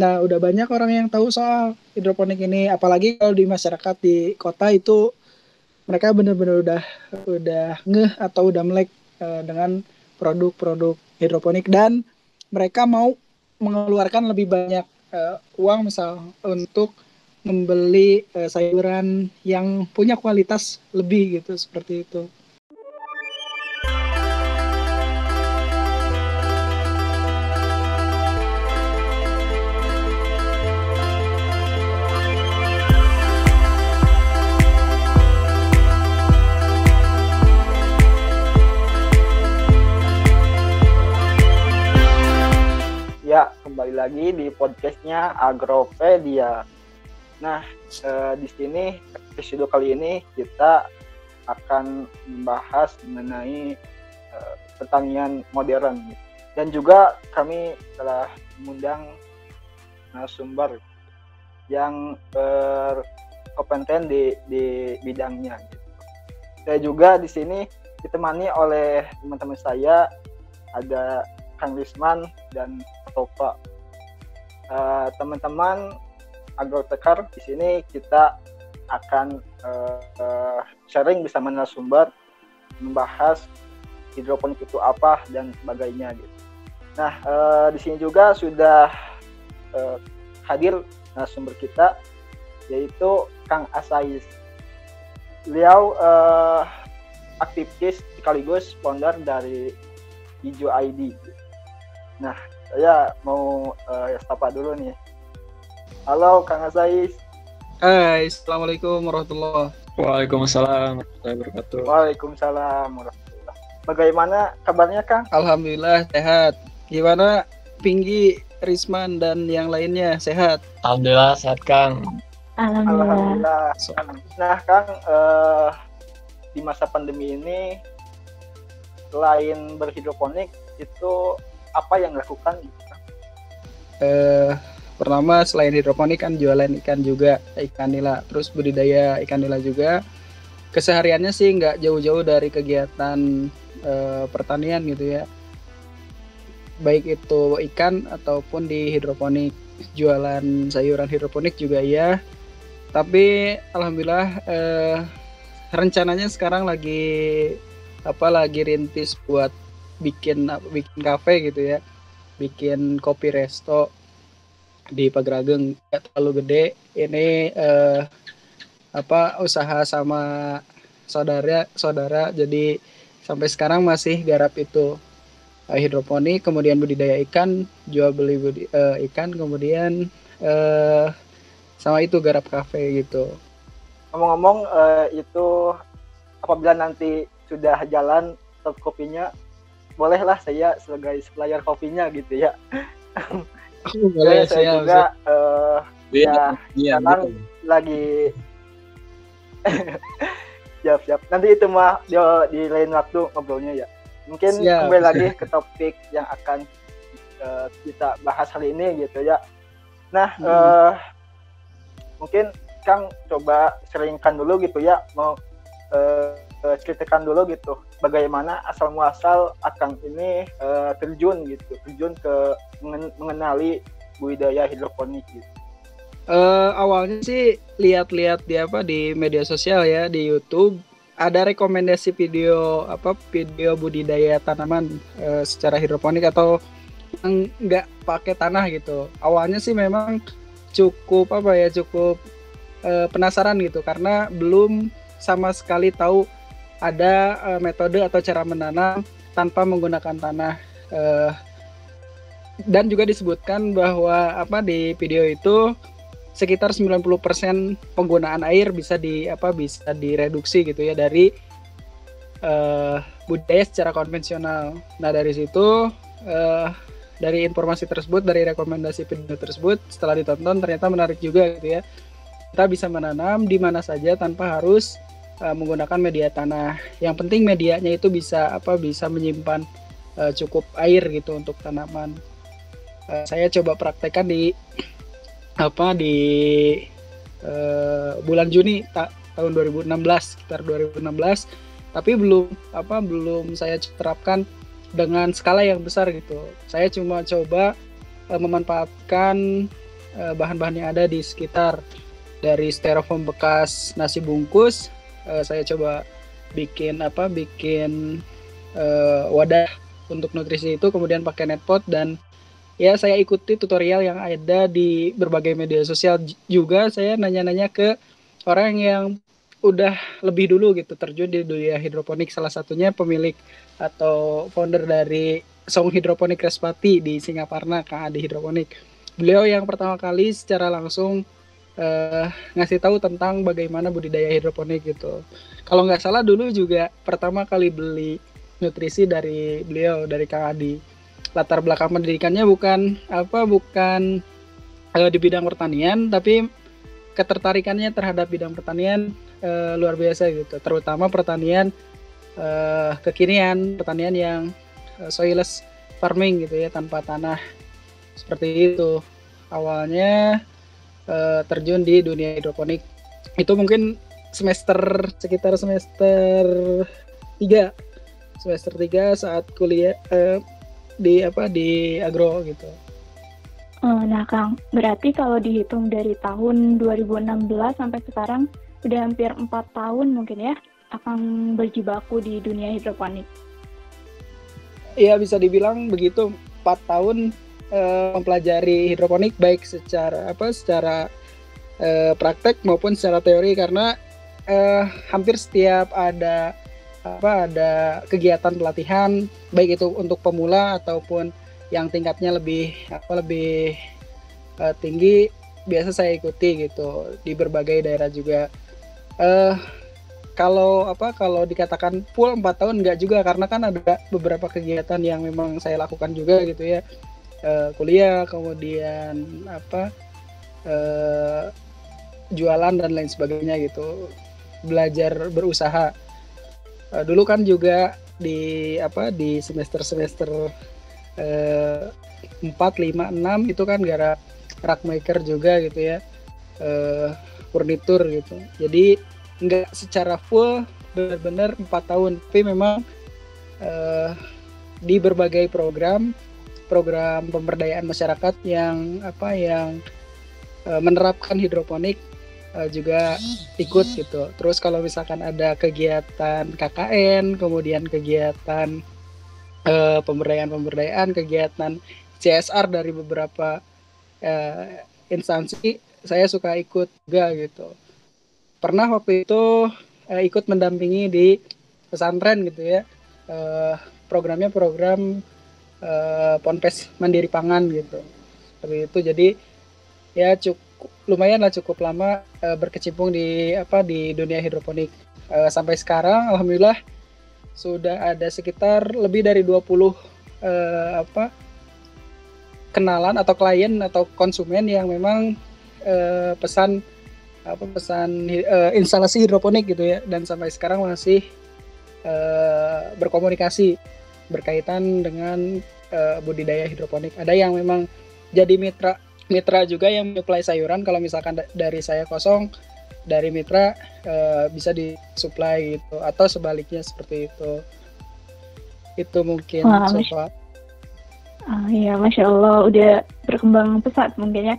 Nah, udah banyak orang yang tahu soal hidroponik ini, apalagi kalau di masyarakat di kota itu mereka benar-benar udah udah ngeh atau udah melek uh, dengan produk-produk hidroponik dan mereka mau mengeluarkan lebih banyak uh, uang misal untuk membeli uh, sayuran yang punya kualitas lebih gitu seperti itu. Di podcastnya Agropedia. Nah, eh, di sini episode kali ini kita akan membahas mengenai eh, pertanian modern dan juga kami telah mengundang narasumber yang berkompeten di, di bidangnya. Saya juga di sini ditemani oleh teman-teman saya ada Kang Risman dan Topa. Uh, teman-teman agrotekar di sini kita akan uh, uh, sharing bersama narasumber membahas hidroponik itu apa dan sebagainya gitu. Nah, uh, di sini juga sudah uh, hadir narasumber kita yaitu Kang Asais. Beliau uh, aktivis sekaligus founder dari Hijau ID. Nah, saya mau uh, ya sapa dulu nih. Halo Kang Azais. Hai, Assalamualaikum warahmatullahi Waalaikumsalam warahmatullahi wabarakatuh. Waalaikumsalam warahmatullahi Bagaimana kabarnya Kang? Alhamdulillah sehat. Gimana Pinggi, Risman dan yang lainnya sehat? Alhamdulillah sehat Kang. Alhamdulillah. Alhamdulillah. Nah Kang, uh, di masa pandemi ini selain berhidroponik itu apa yang dilakukan eh pertama selain hidroponik kan jualan ikan juga ikan nila. Terus budidaya ikan nila juga. Kesehariannya sih nggak jauh-jauh dari kegiatan eh, pertanian gitu ya. Baik itu ikan ataupun di hidroponik. Jualan sayuran hidroponik juga ya tapi alhamdulillah eh, rencananya sekarang lagi apa lagi rintis buat bikin bikin kafe gitu ya. Bikin kopi resto di Pagrageng gak terlalu gede. Ini eh, apa usaha sama saudara saudara. Jadi sampai sekarang masih garap itu eh, hidroponik kemudian budidaya ikan jual beli budi, eh, ikan kemudian eh, sama itu garap kafe gitu. Ngomong-ngomong eh, itu apabila nanti sudah jalan kopinya bolehlah saya sebagai supplier kopinya gitu ya. Boleh saya, saya juga uh, ya, ya sekarang gitu. lagi siap siap nanti itu mah di, di lain waktu ngobrolnya ya mungkin siap. kembali lagi ke topik yang akan uh, kita bahas hari ini gitu ya nah hmm. uh, mungkin Kang coba seringkan dulu gitu ya mau uh, ceritakan dulu gitu bagaimana asal muasal akang ini uh, terjun gitu terjun ke mengenali budaya hidroponik gitu. Uh, awalnya sih lihat-lihat di apa di media sosial ya di YouTube ada rekomendasi video apa video budidaya tanaman uh, secara hidroponik atau yang nggak pakai tanah gitu. Awalnya sih memang cukup apa ya cukup uh, penasaran gitu karena belum sama sekali tahu ada uh, metode atau cara menanam tanpa menggunakan tanah uh, dan juga disebutkan bahwa apa di video itu sekitar 90% penggunaan air bisa di apa bisa direduksi gitu ya dari uh, budaya secara konvensional. Nah, dari situ uh, dari informasi tersebut, dari rekomendasi video tersebut setelah ditonton ternyata menarik juga gitu ya. Kita bisa menanam di mana saja tanpa harus uh, menggunakan media tanah. Yang penting medianya itu bisa apa bisa menyimpan uh, cukup air gitu untuk tanaman. Uh, saya coba praktekkan di apa di uh, bulan Juni ta tahun 2016 sekitar 2016 tapi belum apa belum saya terapkan dengan skala yang besar gitu. Saya cuma coba uh, memanfaatkan bahan-bahan yang ada di sekitar dari styrofoam bekas nasi bungkus uh, saya coba bikin apa bikin uh, wadah untuk nutrisi itu kemudian pakai netpot dan ya saya ikuti tutorial yang ada di berbagai media sosial juga saya nanya-nanya ke orang yang udah lebih dulu gitu terjun di dunia hidroponik salah satunya pemilik atau founder dari Song Hidroponik Respati di Singaparna Kang Adi Hidroponik. Beliau yang pertama kali secara langsung uh, ngasih tahu tentang bagaimana budidaya hidroponik gitu. Kalau nggak salah dulu juga pertama kali beli nutrisi dari beliau dari Kang Adi. Latar belakang pendidikannya bukan apa bukan uh, di bidang pertanian tapi ketertarikannya terhadap bidang pertanian uh, luar biasa gitu, terutama pertanian uh, kekinian, pertanian yang uh, soilless farming gitu ya tanpa tanah seperti itu. Awalnya uh, terjun di dunia hidroponik itu mungkin semester sekitar semester 3 semester 3 saat kuliah uh, di apa di agro gitu. Nah, Kang, berarti kalau dihitung dari tahun 2016 sampai sekarang sudah hampir empat tahun mungkin ya akan berjibaku di dunia hidroponik. Iya bisa dibilang begitu empat tahun uh, mempelajari hidroponik baik secara apa secara uh, praktek maupun secara teori karena uh, hampir setiap ada apa ada kegiatan pelatihan baik itu untuk pemula ataupun yang tingkatnya lebih apa lebih uh, tinggi biasa saya ikuti gitu di berbagai daerah juga. Uh, kalau apa kalau dikatakan full empat tahun enggak juga karena kan ada beberapa kegiatan yang memang saya lakukan juga gitu ya uh, kuliah kemudian apa uh, jualan dan lain sebagainya gitu. Belajar berusaha. Uh, dulu kan juga di apa di semester semester empat lima enam itu kan gara rack maker juga gitu ya. Uh, furnitur gitu. Jadi nggak secara full benar-benar empat tahun. Tapi memang uh, di berbagai program program pemberdayaan masyarakat yang apa yang uh, menerapkan hidroponik uh, juga ikut gitu. Terus kalau misalkan ada kegiatan KKN kemudian kegiatan uh, pemberdayaan-pemberdayaan kegiatan CSR dari beberapa uh, instansi saya suka ikut juga gitu. Pernah waktu itu uh, ikut mendampingi di pesantren gitu ya. Uh, programnya program uh, ponpes mandiri pangan gitu. Seperti itu. Jadi ya cukup lumayan lah cukup lama uh, berkecimpung di apa di dunia hidroponik. Uh, sampai sekarang alhamdulillah sudah ada sekitar lebih dari 20 uh, apa kenalan atau klien atau konsumen yang memang uh, pesan apa pesan uh, instalasi hidroponik gitu ya. Dan sampai sekarang masih uh, berkomunikasi berkaitan dengan uh, budidaya hidroponik. Ada yang memang jadi mitra mitra juga yang menyuplai sayuran kalau misalkan dari saya kosong dari mitra uh, bisa disuplai gitu atau sebaliknya seperti itu. Itu mungkin Wah, so Ah, iya, masya Allah, udah berkembang pesat mungkin ya.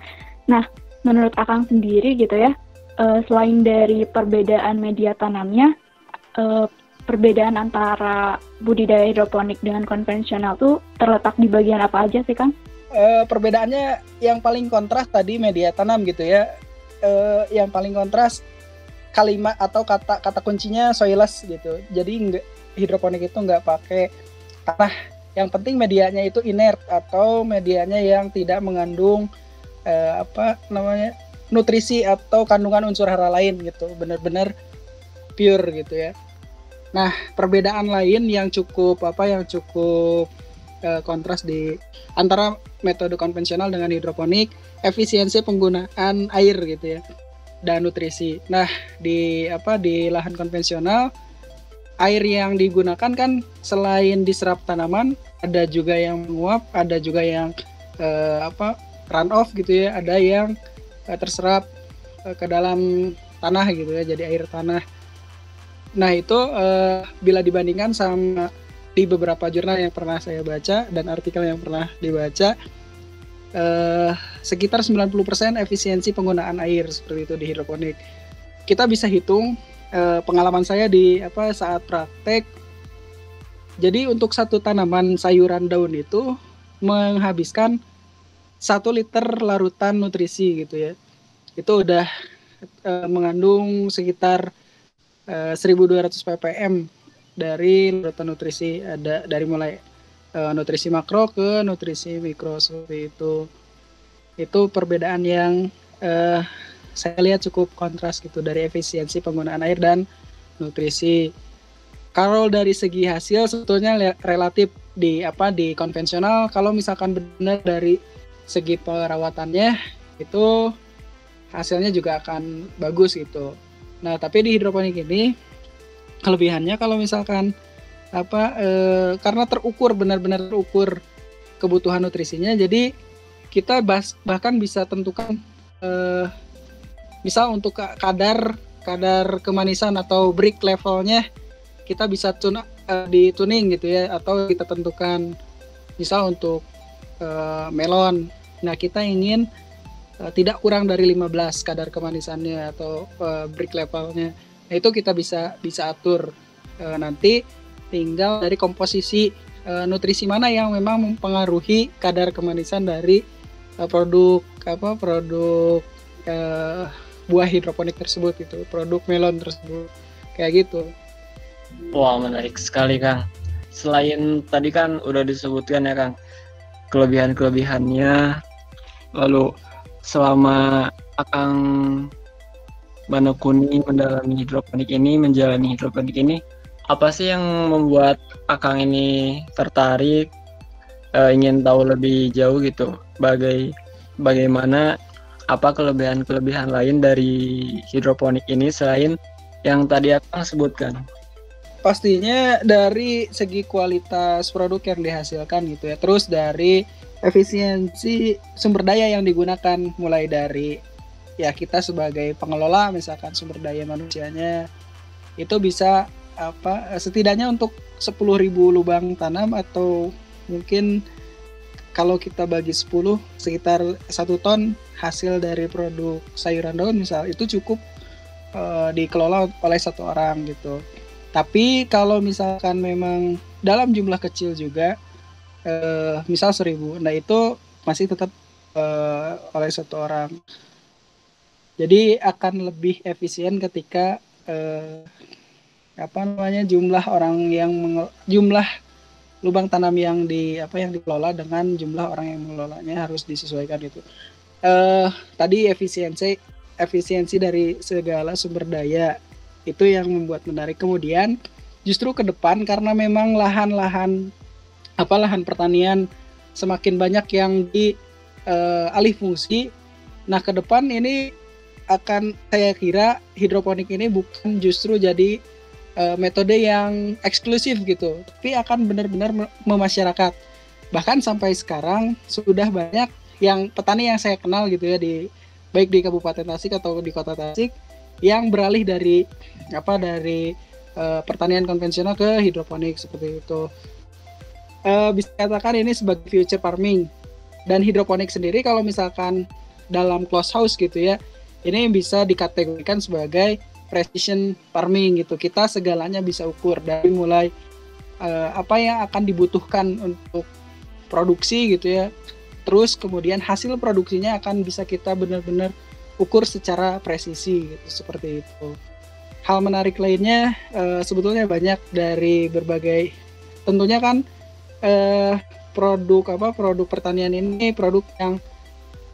Nah, menurut Akang sendiri gitu ya, uh, selain dari perbedaan media tanamnya, uh, perbedaan antara budidaya hidroponik dengan konvensional tuh terletak di bagian apa aja sih Kang? Uh, perbedaannya yang paling kontras tadi media tanam gitu ya. Uh, yang paling kontras kalimat atau kata kata kuncinya soilless gitu. Jadi enggak, hidroponik itu nggak pakai tanah. Yang penting medianya itu inert atau medianya yang tidak mengandung uh, apa namanya nutrisi atau kandungan unsur hara lain gitu benar-benar pure gitu ya nah perbedaan lain yang cukup apa yang cukup uh, kontras di antara metode konvensional dengan hidroponik efisiensi penggunaan air gitu ya dan nutrisi. Nah di apa di lahan konvensional air yang digunakan kan selain diserap tanaman ada juga yang menguap ada juga yang uh, apa run off gitu ya ada yang uh, terserap uh, ke dalam tanah gitu ya jadi air tanah nah itu uh, bila dibandingkan sama di beberapa jurnal yang pernah saya baca dan artikel yang pernah dibaca uh, sekitar 90% efisiensi penggunaan air seperti itu di hidroponik. Kita bisa hitung uh, pengalaman saya di apa saat praktek. Jadi untuk satu tanaman sayuran daun itu menghabiskan satu liter larutan nutrisi gitu ya. Itu udah uh, mengandung sekitar uh, 1200 ppm dari larutan nutrisi ada dari mulai uh, nutrisi makro ke nutrisi mikro seperti itu. Itu perbedaan yang uh, saya lihat cukup kontras gitu dari efisiensi penggunaan air dan nutrisi. Kalau dari segi hasil sebetulnya relatif di apa di konvensional. Kalau misalkan benar dari segi perawatannya itu hasilnya juga akan bagus gitu nah tapi di hidroponik ini kelebihannya kalau misalkan apa e, karena terukur benar-benar terukur kebutuhan nutrisinya jadi kita bahas, bahkan bisa tentukan e, misal untuk kadar kadar kemanisan atau break levelnya kita bisa tune e, di tuning gitu ya atau kita tentukan misal untuk e, melon. Nah kita ingin e, tidak kurang dari 15 kadar kemanisannya atau e, break levelnya nah, itu kita bisa bisa atur e, nanti tinggal dari komposisi uh, nutrisi mana yang memang mempengaruhi kadar kemanisan dari uh, produk apa produk uh, buah hidroponik tersebut itu produk melon tersebut kayak gitu. Wah menarik sekali Kang. Selain tadi kan udah disebutkan ya Kang kelebihan-kelebihannya, lalu selama Akang Banokuni mendalami hidroponik ini, menjalani hidroponik ini, apa sih yang membuat Akang ini tertarik uh, ingin tahu lebih jauh gitu bagai bagaimana apa kelebihan-kelebihan lain dari hidroponik ini selain yang tadi Akang sebutkan? Pastinya dari segi kualitas produk yang dihasilkan gitu ya. Terus dari efisiensi sumber daya yang digunakan mulai dari ya kita sebagai pengelola misalkan sumber daya manusianya itu bisa apa setidaknya untuk 10.000 lubang tanam atau mungkin kalau kita bagi 10 sekitar satu ton hasil dari produk sayuran daun misal itu cukup uh, dikelola oleh satu orang gitu. Tapi kalau misalkan memang dalam jumlah kecil juga uh, misal 1000 nah itu masih tetap uh, oleh satu orang. Jadi akan lebih efisien ketika uh, apa namanya jumlah orang yang jumlah lubang tanam yang di apa yang dikelola dengan jumlah orang yang mengelolanya harus disesuaikan itu. Uh, tadi efisiensi efisiensi dari segala sumber daya itu yang membuat menarik. Kemudian justru ke depan karena memang lahan-lahan apa lahan pertanian semakin banyak yang di uh, alih fungsi. Nah, ke depan ini akan saya kira hidroponik ini bukan justru jadi uh, metode yang eksklusif gitu, tapi akan benar-benar memasyarakat. Bahkan sampai sekarang sudah banyak yang petani yang saya kenal gitu ya di baik di Kabupaten Tasik atau di Kota Tasik yang beralih dari apa dari uh, pertanian konvensional ke hidroponik seperti itu. Uh, bisa katakan ini sebagai future farming dan hidroponik sendiri kalau misalkan dalam close house gitu ya ini bisa dikategorikan sebagai precision farming gitu. Kita segalanya bisa ukur dari mulai uh, apa yang akan dibutuhkan untuk produksi gitu ya. Terus kemudian hasil produksinya akan bisa kita benar-benar ukur secara presisi gitu seperti itu. Hal menarik lainnya uh, sebetulnya banyak dari berbagai tentunya kan uh, produk apa produk pertanian ini produk yang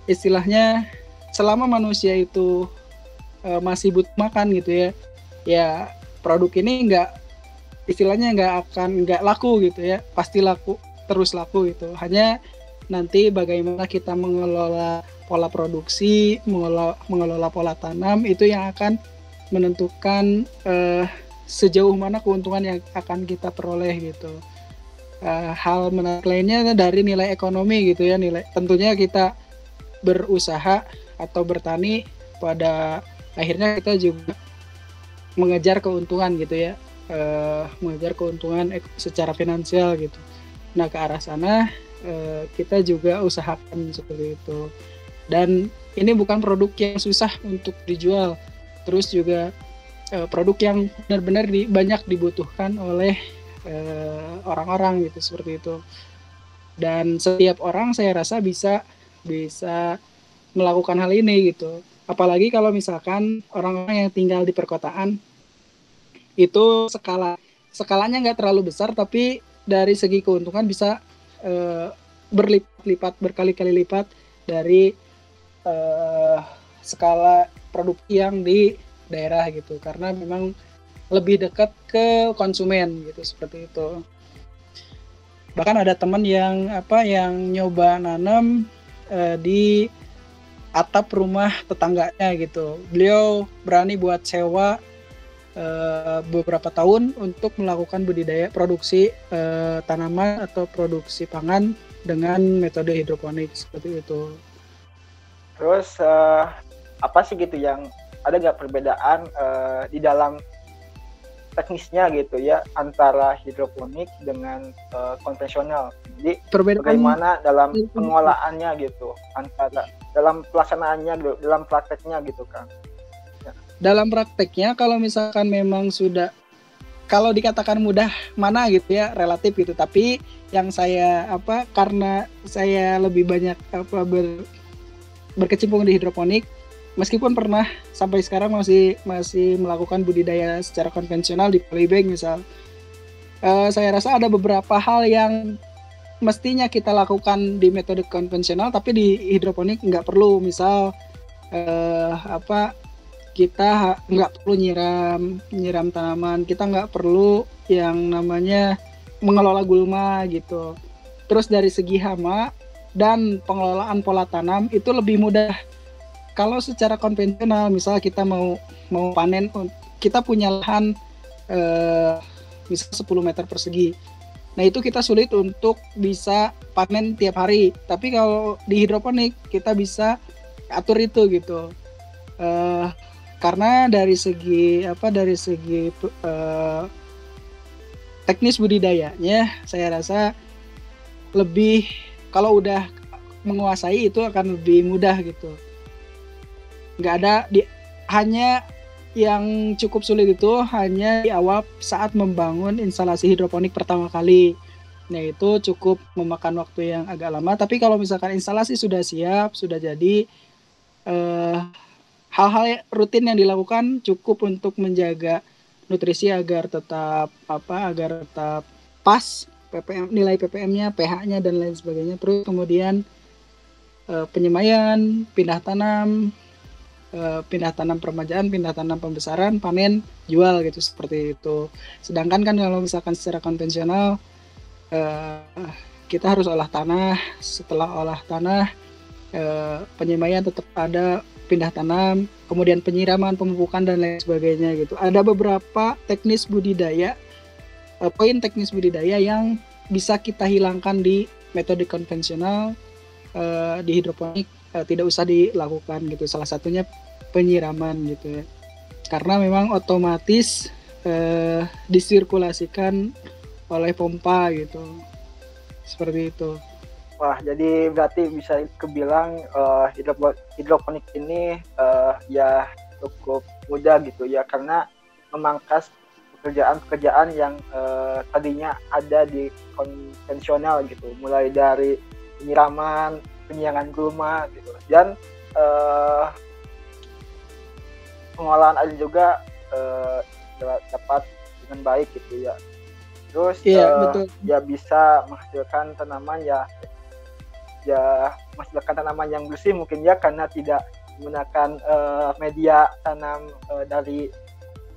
istilahnya selama manusia itu uh, masih butuh makan gitu ya ya produk ini nggak istilahnya nggak akan nggak laku gitu ya pasti laku terus laku gitu. Hanya nanti bagaimana kita mengelola pola produksi mengelola mengelola pola tanam itu yang akan menentukan uh, sejauh mana keuntungan yang akan kita peroleh gitu uh, hal menarik lainnya dari nilai ekonomi gitu ya nilai tentunya kita berusaha atau bertani pada akhirnya kita juga mengejar keuntungan gitu ya uh, mengejar keuntungan secara finansial gitu. Nah ke arah sana uh, kita juga usahakan seperti itu. Dan ini bukan produk yang susah untuk dijual terus juga produk yang benar-benar banyak dibutuhkan oleh orang-orang uh, gitu seperti itu. Dan setiap orang saya rasa bisa bisa melakukan hal ini gitu. Apalagi kalau misalkan orang-orang yang tinggal di perkotaan itu skala skalanya nggak terlalu besar tapi dari segi keuntungan bisa uh, berlipat-lipat berkali-kali lipat dari uh, skala produk yang di daerah gitu. Karena memang lebih dekat ke konsumen gitu seperti itu bahkan ada teman yang apa yang nyoba nanam uh, di atap rumah tetangganya gitu. Beliau berani buat sewa uh, beberapa tahun untuk melakukan budidaya produksi uh, tanaman atau produksi pangan dengan metode hidroponik seperti itu. Terus uh, apa sih gitu yang ada nggak perbedaan uh, di dalam teknisnya gitu ya antara hidroponik dengan uh, konvensional. Jadi Perbedaan bagaimana dalam pengolahannya gitu antara dalam pelaksanaannya dalam prakteknya gitu kan. Ya. Dalam prakteknya kalau misalkan memang sudah kalau dikatakan mudah mana gitu ya relatif gitu tapi yang saya apa karena saya lebih banyak apa ber, berkecimpung di hidroponik meskipun pernah sampai sekarang masih masih melakukan budidaya secara konvensional di polybag misal uh, saya rasa ada beberapa hal yang mestinya kita lakukan di metode konvensional tapi di hidroponik nggak perlu. Misal uh, apa kita nggak perlu nyiram nyiram tanaman. Kita nggak perlu yang namanya mengelola gulma gitu. Terus dari segi hama dan pengelolaan pola tanam itu lebih mudah kalau secara konvensional misal kita mau mau panen kita punya lahan eh, misal 10 meter persegi. Nah itu kita sulit untuk bisa panen tiap hari. Tapi kalau di hidroponik kita bisa atur itu gitu. Eh, karena dari segi apa dari segi eh, teknis budidayanya saya rasa lebih kalau udah menguasai itu akan lebih mudah gitu nggak ada di hanya yang cukup sulit itu hanya di awal saat membangun instalasi hidroponik pertama kali. Nah itu cukup memakan waktu yang agak lama. Tapi kalau misalkan instalasi sudah siap, sudah jadi, eh, hal-hal rutin yang dilakukan cukup untuk menjaga nutrisi agar tetap apa, agar tetap pas ppm nilai ppm-nya, pH-nya dan lain sebagainya. Terus kemudian eh, penyemaian, pindah tanam, Eh, pindah tanam permajaan, pindah tanam pembesaran, panen, jual gitu seperti itu. Sedangkan kan kalau misalkan secara konvensional uh, kita harus olah tanah, setelah olah tanah uh, penyemaian tetap ada, pindah tanam, kemudian penyiraman, pemupukan dan lain sebagainya gitu. Ada beberapa teknis budidaya, uh, poin teknis budidaya yang bisa kita hilangkan di metode konvensional uh, di hidroponik tidak usah dilakukan gitu. Salah satunya penyiraman gitu ya. Karena memang otomatis uh, disirkulasikan oleh pompa gitu. Seperti itu. Wah, jadi berarti bisa kebilang uh, hidroponik ini uh, ya cukup mudah gitu ya karena memangkas pekerjaan-pekerjaan yang uh, tadinya ada di konvensional gitu, mulai dari penyiraman, penyiangan gulma gitu dan uh, pengolahan air juga uh, dapat dengan baik gitu ya terus yeah, uh, betul. ya bisa menghasilkan tanaman ya ya menghasilkan tanaman yang bersih mungkin ya karena tidak menggunakan uh, media tanam uh, dari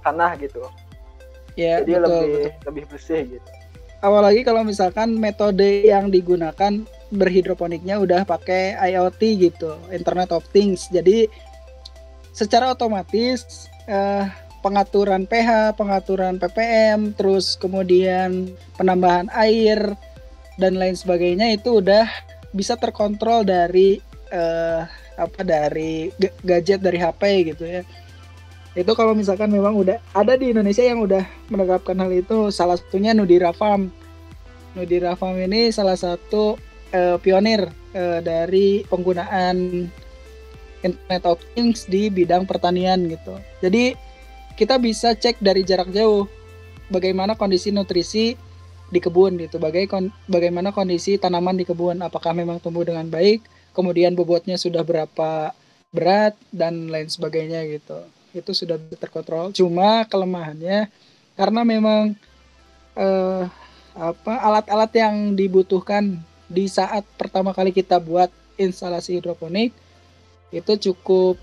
tanah gitu ya jadi betul, lebih betul. lebih bersih gitu apalagi kalau misalkan metode yang digunakan berhidroponiknya udah pakai IoT gitu, Internet of Things. Jadi secara otomatis eh, pengaturan pH, pengaturan ppm, terus kemudian penambahan air dan lain sebagainya itu udah bisa terkontrol dari eh, apa dari gadget dari HP gitu ya. Itu kalau misalkan memang udah ada di Indonesia yang udah menerapkan hal itu, salah satunya Nudira Farm. Nudira Farm ini salah satu uh, pionir uh, dari penggunaan Internet of Things di bidang pertanian gitu. Jadi kita bisa cek dari jarak jauh bagaimana kondisi nutrisi di kebun gitu, bagai bagaimana kondisi tanaman di kebun, apakah memang tumbuh dengan baik, kemudian bobotnya sudah berapa berat dan lain sebagainya gitu. Itu sudah terkontrol. Cuma kelemahannya karena memang eh, apa alat-alat yang dibutuhkan di saat pertama kali kita buat instalasi hidroponik itu cukup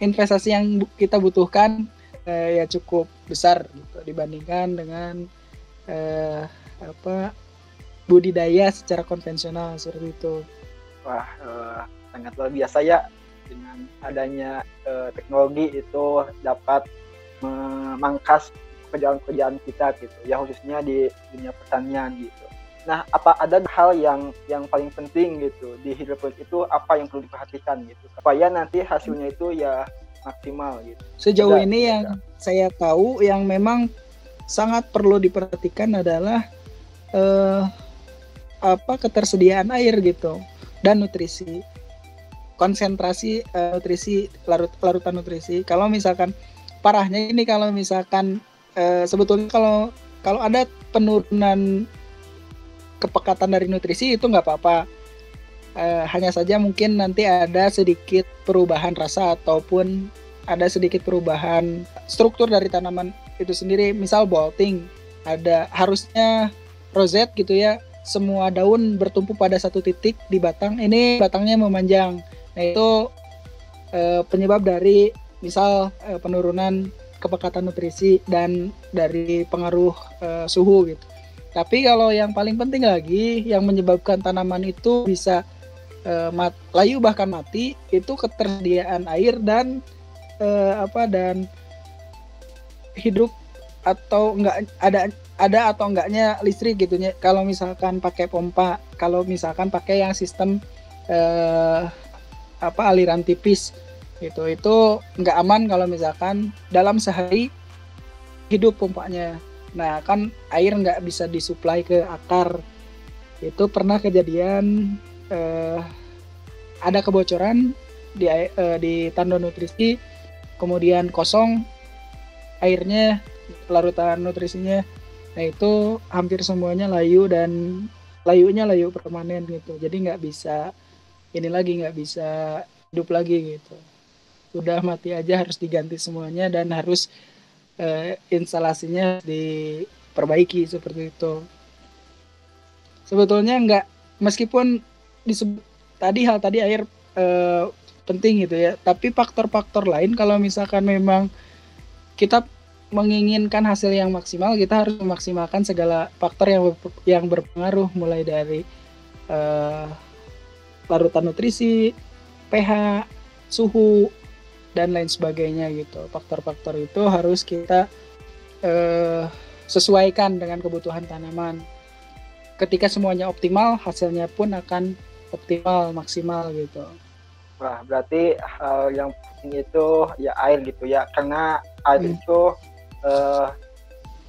investasi yang kita butuhkan eh, ya cukup besar gitu, dibandingkan dengan eh, apa budidaya secara konvensional seperti itu. Wah, eh, sangat luar biasa ya dengan adanya eh, teknologi itu dapat memangkas pekerjaan-pekerjaan kita gitu ya khususnya di dunia pertanian gitu. Nah, apa ada hal yang yang paling penting gitu di hidroponik itu apa yang perlu diperhatikan gitu? Supaya nanti hasilnya itu ya maksimal gitu. Sejauh Tidak, ini yang saya tahu yang memang sangat perlu diperhatikan adalah eh, apa ketersediaan air gitu dan nutrisi. Konsentrasi uh, nutrisi larut larutan nutrisi. Kalau misalkan parahnya ini kalau misalkan uh, sebetulnya kalau kalau ada penurunan kepekatan dari nutrisi itu nggak apa-apa. Uh, hanya saja mungkin nanti ada sedikit perubahan rasa ataupun ada sedikit perubahan struktur dari tanaman itu sendiri. Misal bolting ada harusnya roset gitu ya. Semua daun bertumpu pada satu titik di batang. Ini batangnya memanjang. Nah itu e, penyebab dari misal e, penurunan kepekatan nutrisi dan dari pengaruh e, suhu gitu tapi kalau yang paling penting lagi yang menyebabkan tanaman itu bisa e, mat, layu bahkan mati itu ketersediaan air dan e, apa dan hidup atau enggak ada ada atau enggaknya listrik gitu ya kalau misalkan pakai pompa kalau misalkan pakai yang sistem eh, apa aliran tipis gitu itu enggak aman kalau misalkan dalam sehari hidup pompanya nah kan air enggak bisa disuplai ke akar itu pernah kejadian eh, ada kebocoran di eh, di tanda nutrisi kemudian kosong airnya larutan nutrisinya Nah itu hampir semuanya layu dan layunya layu permanen gitu. Jadi nggak bisa ini lagi nggak bisa hidup lagi gitu. Udah mati aja harus diganti semuanya dan harus uh, instalasinya diperbaiki seperti itu. Sebetulnya nggak meskipun disebut tadi hal tadi air uh, penting gitu ya, tapi faktor-faktor lain kalau misalkan memang kita menginginkan hasil yang maksimal kita harus memaksimalkan segala faktor yang yang berpengaruh mulai dari uh, larutan nutrisi, pH, suhu dan lain sebagainya gitu. Faktor-faktor itu harus kita uh, sesuaikan dengan kebutuhan tanaman. Ketika semuanya optimal, hasilnya pun akan optimal maksimal gitu. Wah, berarti hal yang penting itu ya air gitu ya, karena air hmm. itu uh,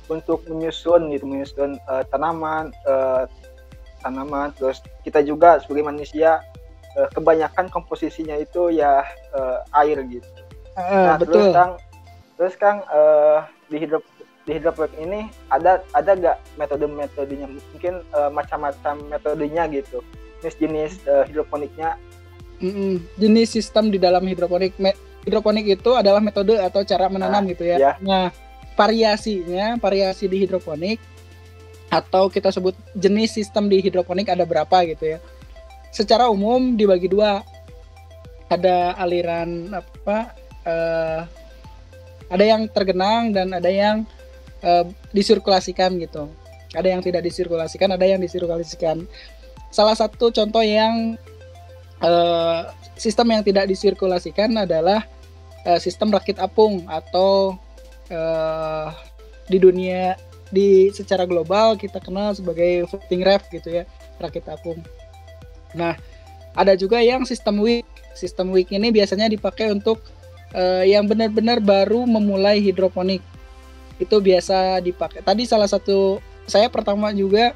untuk menyusun gitu menyusun uh, tanaman uh, tanaman terus kita juga sebagai manusia uh, kebanyakan komposisinya itu ya uh, air gitu uh, nah betul. terus kang terus kang uh, di hidup di hidroponik ini ada ada gak metode-metodenya mungkin uh, macam-macam metodenya gitu jenis-jenis uh, hidroponiknya mm -mm. jenis sistem di dalam hidroponik Me hidroponik itu adalah metode atau cara menanam nah, gitu ya. ya. Nah, variasinya, variasi di hidroponik atau kita sebut jenis sistem di hidroponik ada berapa gitu ya. Secara umum dibagi dua. Ada aliran apa uh, ada yang tergenang dan ada yang uh, disirkulasikan gitu. Ada yang tidak disirkulasikan, ada yang disirkulasikan. Salah satu contoh yang uh, sistem yang tidak disirkulasikan adalah uh, sistem rakit apung atau uh, di dunia di secara global kita kenal sebagai floating raft gitu ya rakit apung. Nah ada juga yang sistem week. Sistem week ini biasanya dipakai untuk uh, yang benar-benar baru memulai hidroponik. Itu biasa dipakai. Tadi salah satu saya pertama juga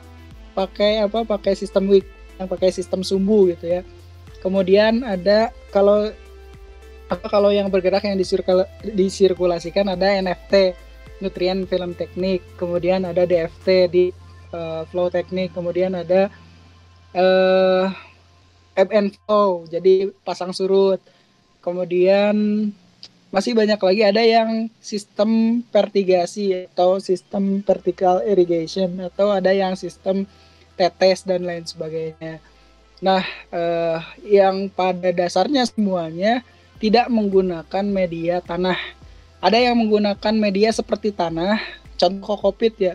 pakai apa? Pakai sistem week. yang pakai sistem sumbu gitu ya kemudian ada kalau apa kalau yang bergerak yang disirkul, disirkulasikan ada NFT nutrien film teknik kemudian ada DFT di uh, flow teknik kemudian ada uh, and flow jadi pasang surut kemudian masih banyak lagi ada yang sistem vertigasi atau sistem vertical irrigation atau ada yang sistem tetes dan lain sebagainya. Nah, eh, yang pada dasarnya semuanya tidak menggunakan media tanah. Ada yang menggunakan media seperti tanah, contoh kokopit ya.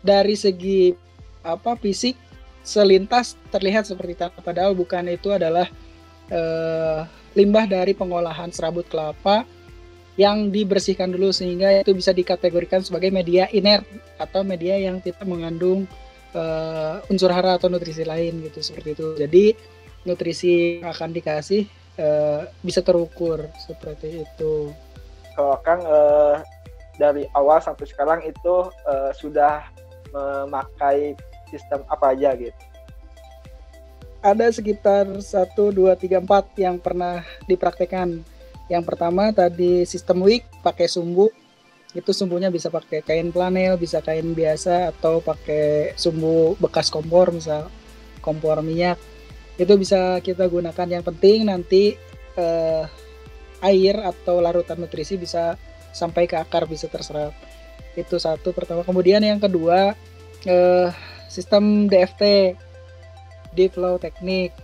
Dari segi apa fisik selintas terlihat seperti tanah padahal bukan itu adalah eh, limbah dari pengolahan serabut kelapa yang dibersihkan dulu sehingga itu bisa dikategorikan sebagai media inert atau media yang tidak mengandung uh, unsur hara atau nutrisi lain gitu seperti itu. Jadi nutrisi yang akan dikasih uh, bisa terukur seperti itu. Kalau Kang uh, dari awal sampai sekarang itu uh, sudah memakai sistem apa aja gitu? Ada sekitar 1, 2, 3, 4 yang pernah dipraktekkan yang pertama tadi sistem wick pakai sumbu. Itu sumbunya bisa pakai kain flanel, bisa kain biasa atau pakai sumbu bekas kompor misal kompor minyak. Itu bisa kita gunakan. Yang penting nanti eh, air atau larutan nutrisi bisa sampai ke akar bisa terserap. Itu satu pertama. Kemudian yang kedua eh, sistem DFT deep flow teknik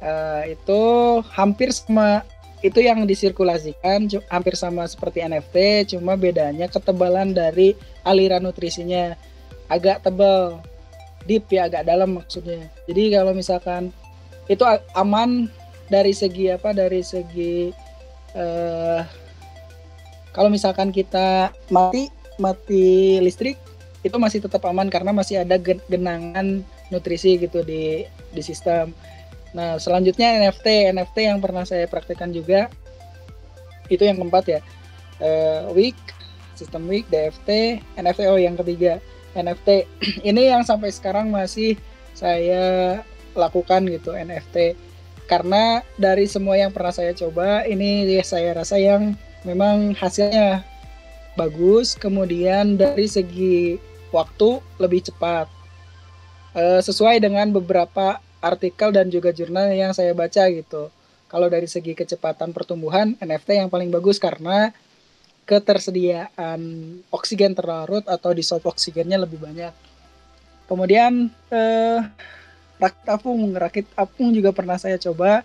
uh, itu hampir sama itu yang disirkulasikan hampir sama seperti NFT, cuma bedanya ketebalan dari aliran nutrisinya agak tebal, deep ya agak dalam maksudnya. Jadi kalau misalkan itu aman dari segi apa? Dari segi uh, kalau misalkan kita mati mati listrik itu masih tetap aman karena masih ada genangan nutrisi gitu di di sistem. Nah, selanjutnya NFT. NFT yang pernah saya praktekkan juga itu yang keempat ya. Uh, week, sistem week, DFT, NFT oh yang ketiga. NFT ini yang sampai sekarang masih saya lakukan gitu NFT karena dari semua yang pernah saya coba ini saya rasa yang memang hasilnya bagus kemudian dari segi waktu lebih cepat uh, sesuai dengan beberapa artikel dan juga jurnal yang saya baca gitu. Kalau dari segi kecepatan pertumbuhan, NFT yang paling bagus karena ketersediaan oksigen terlarut atau dissolve oksigennya lebih banyak. Kemudian eh, rakit apung, rakit apung juga pernah saya coba.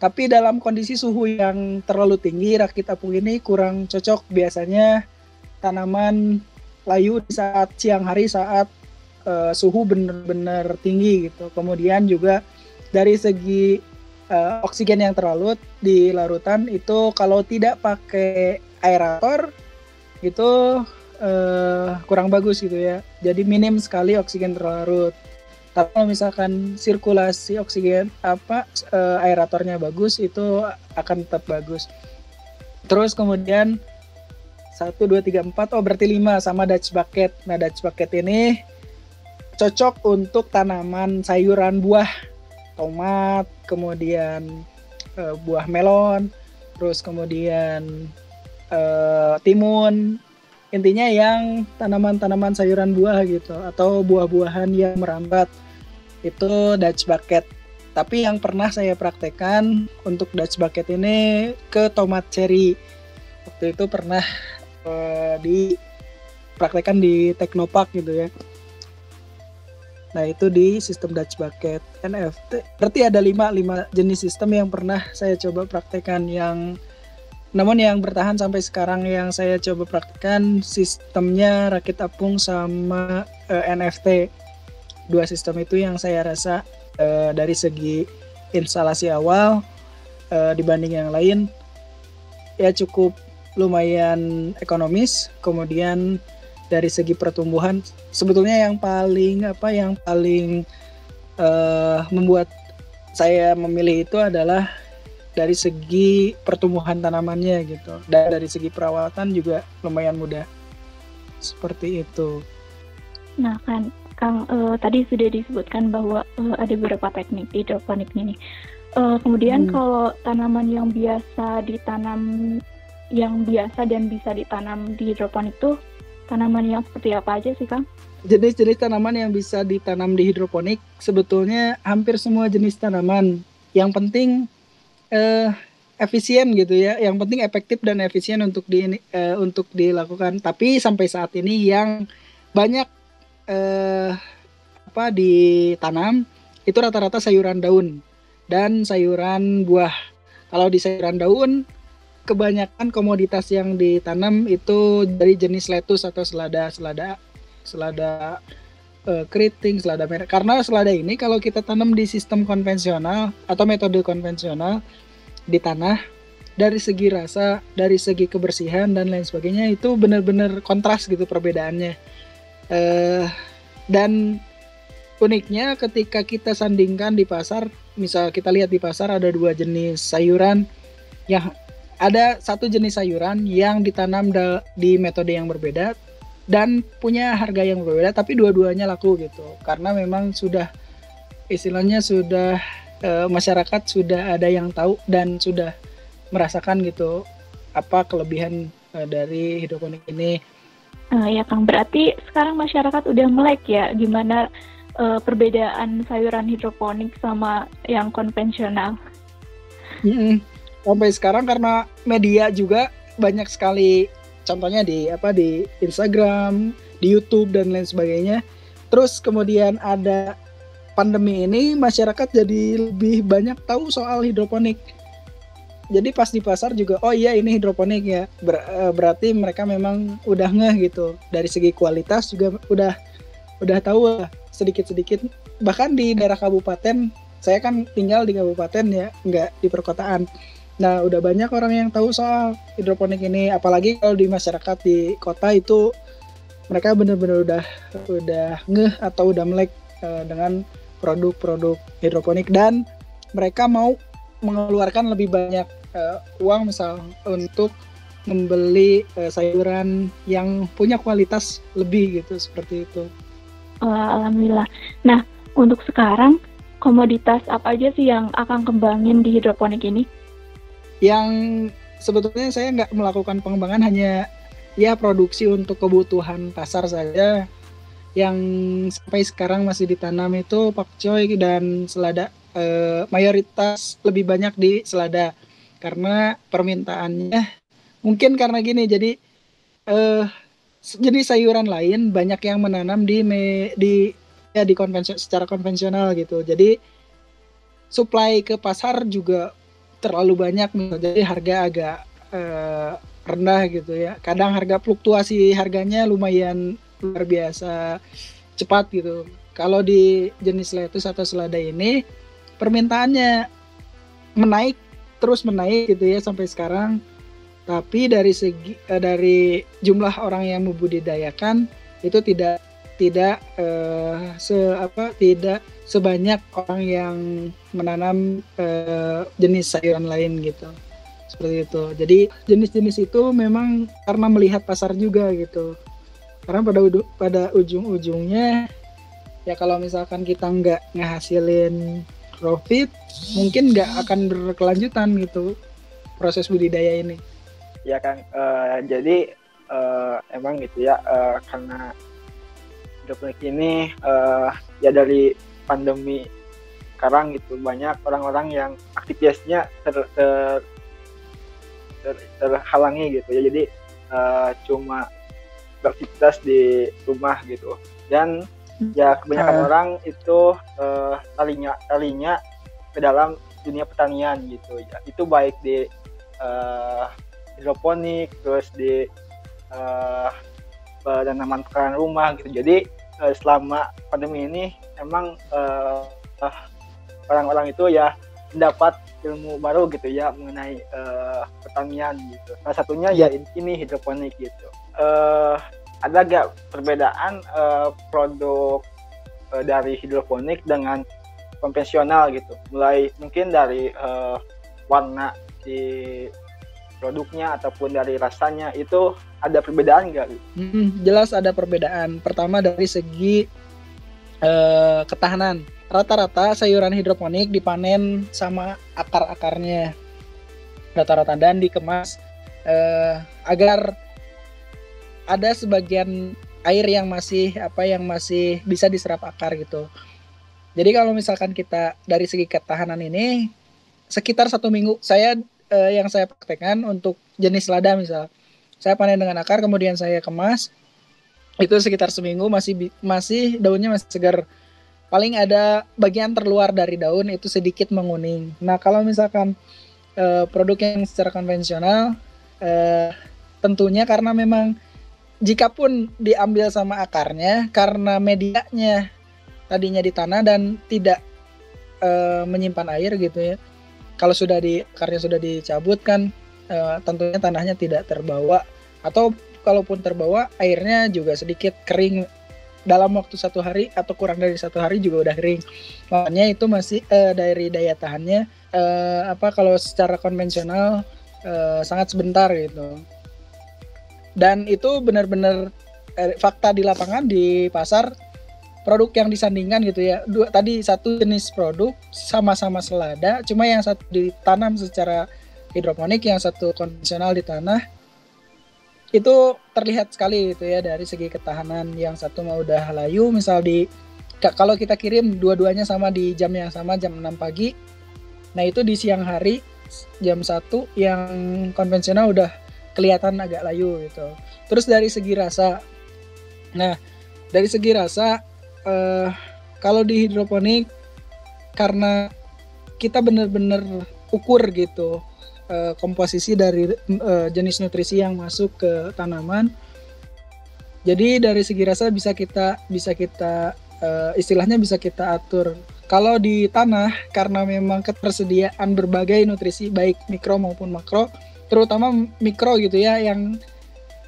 Tapi dalam kondisi suhu yang terlalu tinggi, rakit apung ini kurang cocok. Biasanya tanaman layu di saat siang hari saat uh, suhu benar-benar tinggi gitu. Kemudian juga dari segi uh, oksigen yang terlalu di larutan itu kalau tidak pakai aerator itu uh, kurang bagus gitu ya. Jadi minim sekali oksigen terlarut. Tapi kalau misalkan sirkulasi oksigen apa uh, aeratornya bagus itu akan tetap bagus. Terus kemudian satu dua tiga empat. Oh berarti lima sama Dutch bucket. Nah Dutch bucket ini cocok untuk tanaman sayuran buah. Tomat kemudian uh, buah melon terus kemudian uh, timun. Intinya yang tanaman-tanaman sayuran buah gitu atau buah-buahan yang merambat. Itu Dutch bucket. Tapi yang pernah saya praktekkan untuk Dutch bucket ini ke tomat cherry. Waktu itu pernah uh, dipraktekkan di Teknopark gitu ya Nah itu di sistem Dutch Bucket NFT. Berarti ada lima lima jenis sistem yang pernah saya coba praktekkan yang namun yang bertahan sampai sekarang yang saya coba praktekkan sistemnya rakit apung sama uh, eh, NFT. Dua sistem itu yang saya rasa uh, dari segi instalasi awal uh, dibanding yang lain ya cukup lumayan ekonomis. Kemudian dari segi pertumbuhan sebetulnya yang paling apa yang paling uh, membuat saya memilih itu adalah dari segi pertumbuhan tanamannya gitu dan dari segi perawatan juga lumayan mudah seperti itu. Nah kan Kang, uh, tadi sudah disebutkan bahwa uh, ada beberapa teknik hidroponik ini. Uh, kemudian hmm. kalau tanaman yang biasa ditanam, yang biasa dan bisa ditanam di hidroponik itu tanaman yang seperti apa aja sih, Kang? Jenis-jenis tanaman yang bisa ditanam di hidroponik sebetulnya hampir semua jenis tanaman. Yang penting uh, efisien gitu ya. Yang penting efektif dan efisien untuk di uh, untuk dilakukan. Tapi sampai saat ini yang banyak uh, apa ditanam itu rata-rata sayuran daun dan sayuran buah. Kalau di sayuran daun kebanyakan komoditas yang ditanam itu dari jenis lettuce atau selada selada selada uh, keriting, selada merah. Karena selada ini kalau kita tanam di sistem konvensional atau metode konvensional di tanah dari segi rasa, dari segi kebersihan dan lain sebagainya itu benar-benar kontras gitu perbedaannya. Uh, dan uniknya ketika kita sandingkan di pasar, misal kita lihat di pasar ada dua jenis sayuran yang ada satu jenis sayuran yang ditanam di metode yang berbeda dan punya harga yang berbeda tapi dua-duanya laku gitu karena memang sudah istilahnya sudah e, masyarakat sudah ada yang tahu dan sudah merasakan gitu apa kelebihan e, dari hidroponik ini. Uh, ya Kang, berarti sekarang masyarakat udah melek ya gimana uh, perbedaan sayuran hidroponik sama yang konvensional. Mm -hmm. Sampai sekarang karena media juga banyak sekali contohnya di apa di Instagram, di YouTube dan lain sebagainya. Terus kemudian ada pandemi ini masyarakat jadi lebih banyak tahu soal hidroponik. Jadi pas di pasar juga oh iya ini hidroponik ya. Ber, eh, berarti mereka memang udah ngeh gitu. Dari segi kualitas juga udah udah tahu sedikit-sedikit. Bahkan di daerah kabupaten, saya kan tinggal di kabupaten ya, nggak di perkotaan. Nah, udah banyak orang yang tahu soal hidroponik ini, apalagi kalau di masyarakat di kota itu mereka benar-benar udah udah ngeh atau udah melek uh, dengan produk-produk hidroponik dan mereka mau mengeluarkan lebih banyak uh, uang misal untuk membeli uh, sayuran yang punya kualitas lebih gitu seperti itu. Alhamdulillah. Nah, untuk sekarang komoditas apa aja sih yang akan kembangin di hidroponik ini? Yang sebetulnya saya nggak melakukan pengembangan hanya ya produksi untuk kebutuhan pasar saja. Yang sampai sekarang masih ditanam itu pakcoy dan selada. Eh, mayoritas lebih banyak di selada. Karena permintaannya mungkin karena gini jadi eh, jenis sayuran lain banyak yang menanam di me, di ya di konvensi secara konvensional gitu. Jadi supply ke pasar juga terlalu banyak jadi harga agak eh, rendah gitu ya kadang harga fluktuasi harganya lumayan luar biasa cepat gitu. Kalau di jenis lettuce atau selada ini permintaannya menaik terus menaik gitu ya sampai sekarang. Tapi dari segi eh, dari jumlah orang yang membudidayakan itu tidak tidak eh, se apa tidak sebanyak orang yang menanam eh, jenis sayuran lain gitu. Seperti itu. Jadi jenis-jenis itu memang karena melihat pasar juga gitu. Karena pada pada ujung-ujungnya ya kalau misalkan kita nggak ngehasilin profit mungkin nggak akan berkelanjutan gitu proses budidaya ini. Ya kan uh, jadi uh, emang gitu ya uh, karena hidroponik ini uh, ya dari pandemi sekarang gitu. Banyak orang-orang yang aktivitasnya ter, ter, ter, terhalangi gitu ya. Jadi uh, cuma beraktivitas di rumah gitu. Dan ya kebanyakan uh. orang itu uh, talinya talinya ke dalam dunia pertanian gitu ya. Itu baik di uh, hidroponik terus di uh, penanaman peran rumah gitu. Jadi uh, selama pandemi ini emang uh, uh, orang-orang itu ya mendapat ilmu baru gitu ya mengenai uh, pertanian gitu. Salah satunya ya ini hidroponik gitu. Uh, ada gak perbedaan uh, produk uh, dari hidroponik dengan konvensional gitu? Mulai mungkin dari uh, warna di produknya ataupun dari rasanya itu ada perbedaan nggak? Hmm, jelas ada perbedaan. Pertama dari segi uh, ketahanan. Rata-rata sayuran hidroponik dipanen sama akar-akarnya rata-rata dan dikemas uh, agar ada sebagian air yang masih apa yang masih bisa diserap akar gitu. Jadi kalau misalkan kita dari segi ketahanan ini sekitar satu minggu saya uh, yang saya praktekkan untuk jenis lada misal saya panen dengan akar kemudian saya kemas itu sekitar seminggu masih masih daunnya masih segar paling ada bagian terluar dari daun itu sedikit menguning. Nah, kalau misalkan uh, produk yang secara konvensional uh, tentunya karena memang jika pun diambil sama akarnya karena medianya tadinya di tanah dan tidak uh, menyimpan air gitu ya. Kalau sudah di akarnya sudah dicabut kan uh, tentunya tanahnya tidak terbawa atau kalaupun terbawa airnya juga sedikit kering dalam waktu satu hari atau kurang dari satu hari juga udah kering. Makanya itu masih uh, dari daya tahannya uh, apa kalau secara konvensional uh, sangat sebentar gitu. Dan itu benar-benar uh, fakta di lapangan di pasar produk yang disandingkan gitu ya. Dua tadi satu jenis produk sama-sama selada, cuma yang satu ditanam secara hidroponik, yang satu konvensional di tanah itu terlihat sekali itu ya dari segi ketahanan yang satu mau udah layu. Misal di kalau kita kirim dua-duanya sama di jam yang sama jam 6 pagi nah itu di siang hari jam 1 yang konvensional udah kelihatan agak layu gitu. Terus dari segi rasa nah dari segi rasa eh, kalau di hidroponik karena kita bener-bener ukur gitu uh, komposisi dari uh, jenis nutrisi yang masuk ke tanaman. Jadi dari segi rasa bisa kita bisa kita uh, istilahnya bisa kita atur. Kalau di tanah karena memang ketersediaan berbagai nutrisi baik mikro maupun makro, terutama mikro gitu ya yang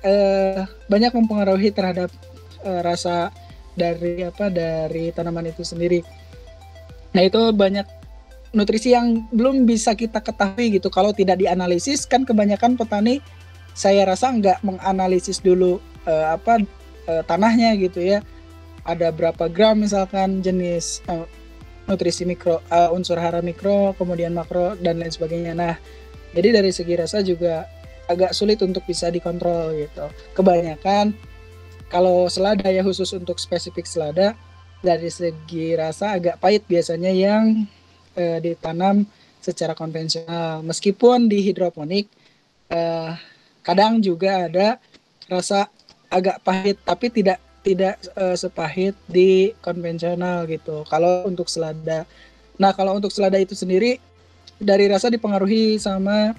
uh, banyak mempengaruhi terhadap uh, rasa dari apa dari tanaman itu sendiri. Nah itu banyak nutrisi yang belum bisa kita ketahui gitu. Kalau tidak dianalisis kan kebanyakan petani saya rasa nggak menganalisis dulu uh, apa uh, tanahnya gitu ya. Ada berapa gram misalkan jenis uh, nutrisi mikro uh, unsur hara mikro kemudian makro dan lain sebagainya. Nah jadi dari segi rasa juga agak sulit untuk bisa dikontrol gitu. Kebanyakan kalau selada ya khusus untuk spesifik selada dari segi rasa agak pahit biasanya yang uh, ditanam secara konvensional. Meskipun di hidroponik uh, kadang juga ada rasa agak pahit tapi tidak tidak uh, sepahit di konvensional gitu. Kalau untuk selada. Nah, kalau untuk selada itu sendiri dari rasa dipengaruhi sama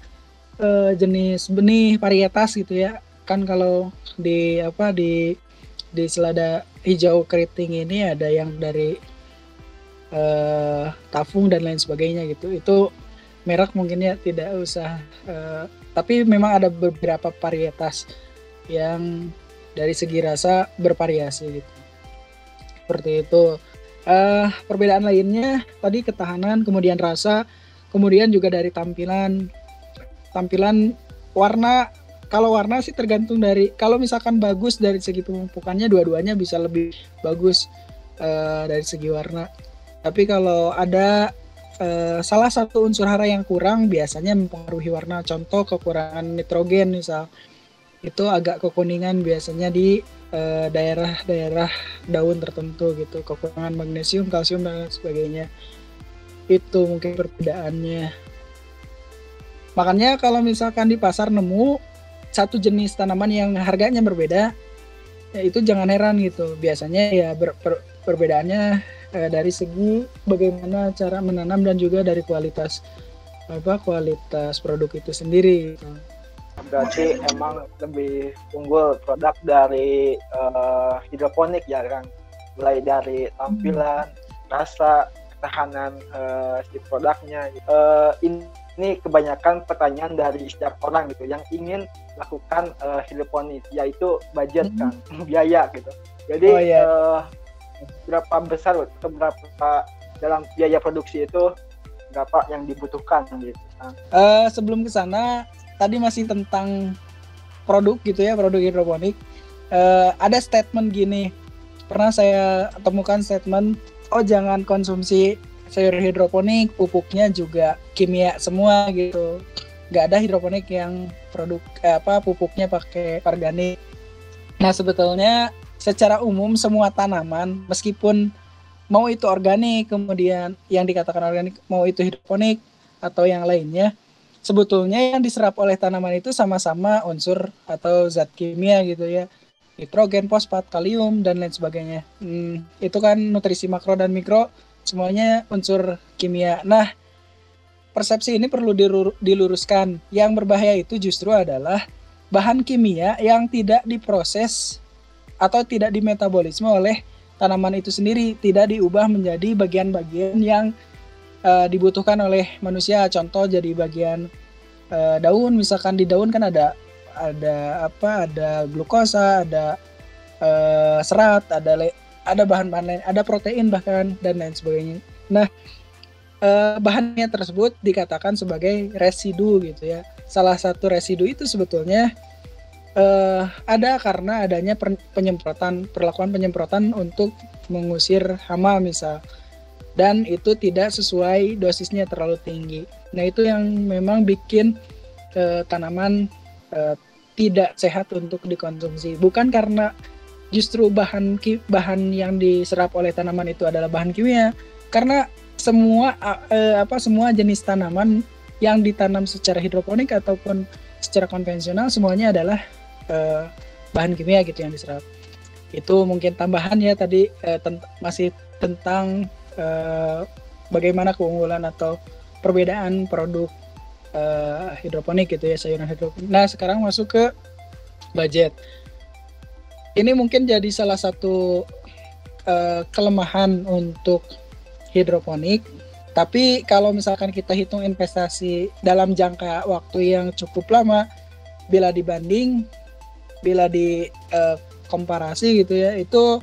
uh, jenis benih varietas gitu ya. Kan kalau di apa di di selada hijau keriting ini ada yang dari uh, tafung dan lain sebagainya gitu. Itu merek mungkin ya tidak usah uh, tapi memang ada beberapa varietas yang dari segi rasa bervariasi gitu. Seperti itu. Uh, perbedaan lainnya tadi ketahanan kemudian rasa kemudian juga dari tampilan. Tampilan warna kalau warna sih tergantung dari kalau misalkan bagus dari segi pemumpukannya dua-duanya bisa lebih bagus uh, dari segi warna tapi kalau ada uh, salah satu unsur hara yang kurang biasanya mempengaruhi warna. Contoh kekurangan nitrogen misal itu agak kekuningan biasanya di eh, daerah-daerah uh, daun tertentu gitu. Kekurangan magnesium, kalsium dan sebagainya. Itu mungkin perbedaannya. Makanya kalau misalkan di pasar nemu satu jenis tanaman yang harganya berbeda, ya itu jangan heran gitu. Biasanya ya ber, per, perbedaannya eh, dari segi bagaimana cara menanam dan juga dari kualitas apa kualitas produk itu sendiri. Berarti emang lebih unggul produk dari uh, hidroponik ya kan, mulai dari tampilan, hmm. rasa, ketahanan uh, si produknya. Uh, ini, ini kebanyakan pertanyaan dari setiap orang gitu yang ingin lakukan uh, hidroponik, yaitu budget hmm. kan, biaya gitu. Jadi oh, yeah. uh, berapa besar atau berapa dalam biaya produksi itu berapa yang dibutuhkan gitu. Uh, sebelum ke sana tadi masih tentang produk gitu ya produk hidroponik. Uh, ada statement gini pernah saya temukan statement oh jangan konsumsi sayur hidroponik pupuknya juga kimia semua gitu nggak ada hidroponik yang produk eh, apa pupuknya pakai organik nah sebetulnya secara umum semua tanaman meskipun mau itu organik kemudian yang dikatakan organik mau itu hidroponik atau yang lainnya sebetulnya yang diserap oleh tanaman itu sama-sama unsur atau zat kimia gitu ya nitrogen, fosfat, kalium dan lain sebagainya. Hmm, itu kan nutrisi makro dan mikro semuanya unsur kimia. Nah, persepsi ini perlu diluruskan. Yang berbahaya itu justru adalah bahan kimia yang tidak diproses atau tidak dimetabolisme oleh tanaman itu sendiri, tidak diubah menjadi bagian-bagian yang uh, dibutuhkan oleh manusia. Contoh jadi bagian uh, daun, misalkan di daun kan ada ada apa? Ada glukosa, ada uh, serat, ada le ada bahan-bahan lain, ada protein bahkan dan lain sebagainya. Nah, uh, bahannya tersebut dikatakan sebagai residu gitu ya. Salah satu residu itu sebetulnya uh, ada karena adanya penyemprotan perlakuan penyemprotan untuk mengusir hama misal dan itu tidak sesuai dosisnya terlalu tinggi. Nah itu yang memang bikin uh, tanaman uh, tidak sehat untuk dikonsumsi. Bukan karena justru bahan bahan yang diserap oleh tanaman itu adalah bahan kimia, karena semua uh, apa semua jenis tanaman yang ditanam secara hidroponik ataupun secara konvensional semuanya adalah uh, bahan kimia gitu yang diserap. Itu mungkin tambahan ya tadi uh, tent masih tentang uh, bagaimana keunggulan atau perbedaan produk uh, hidroponik gitu ya sayuran hidroponik. Nah sekarang masuk ke budget. Ini mungkin jadi salah satu uh, kelemahan untuk hidroponik. Tapi kalau misalkan kita hitung investasi dalam jangka waktu yang cukup lama, bila dibanding, bila di uh, komparasi gitu ya, itu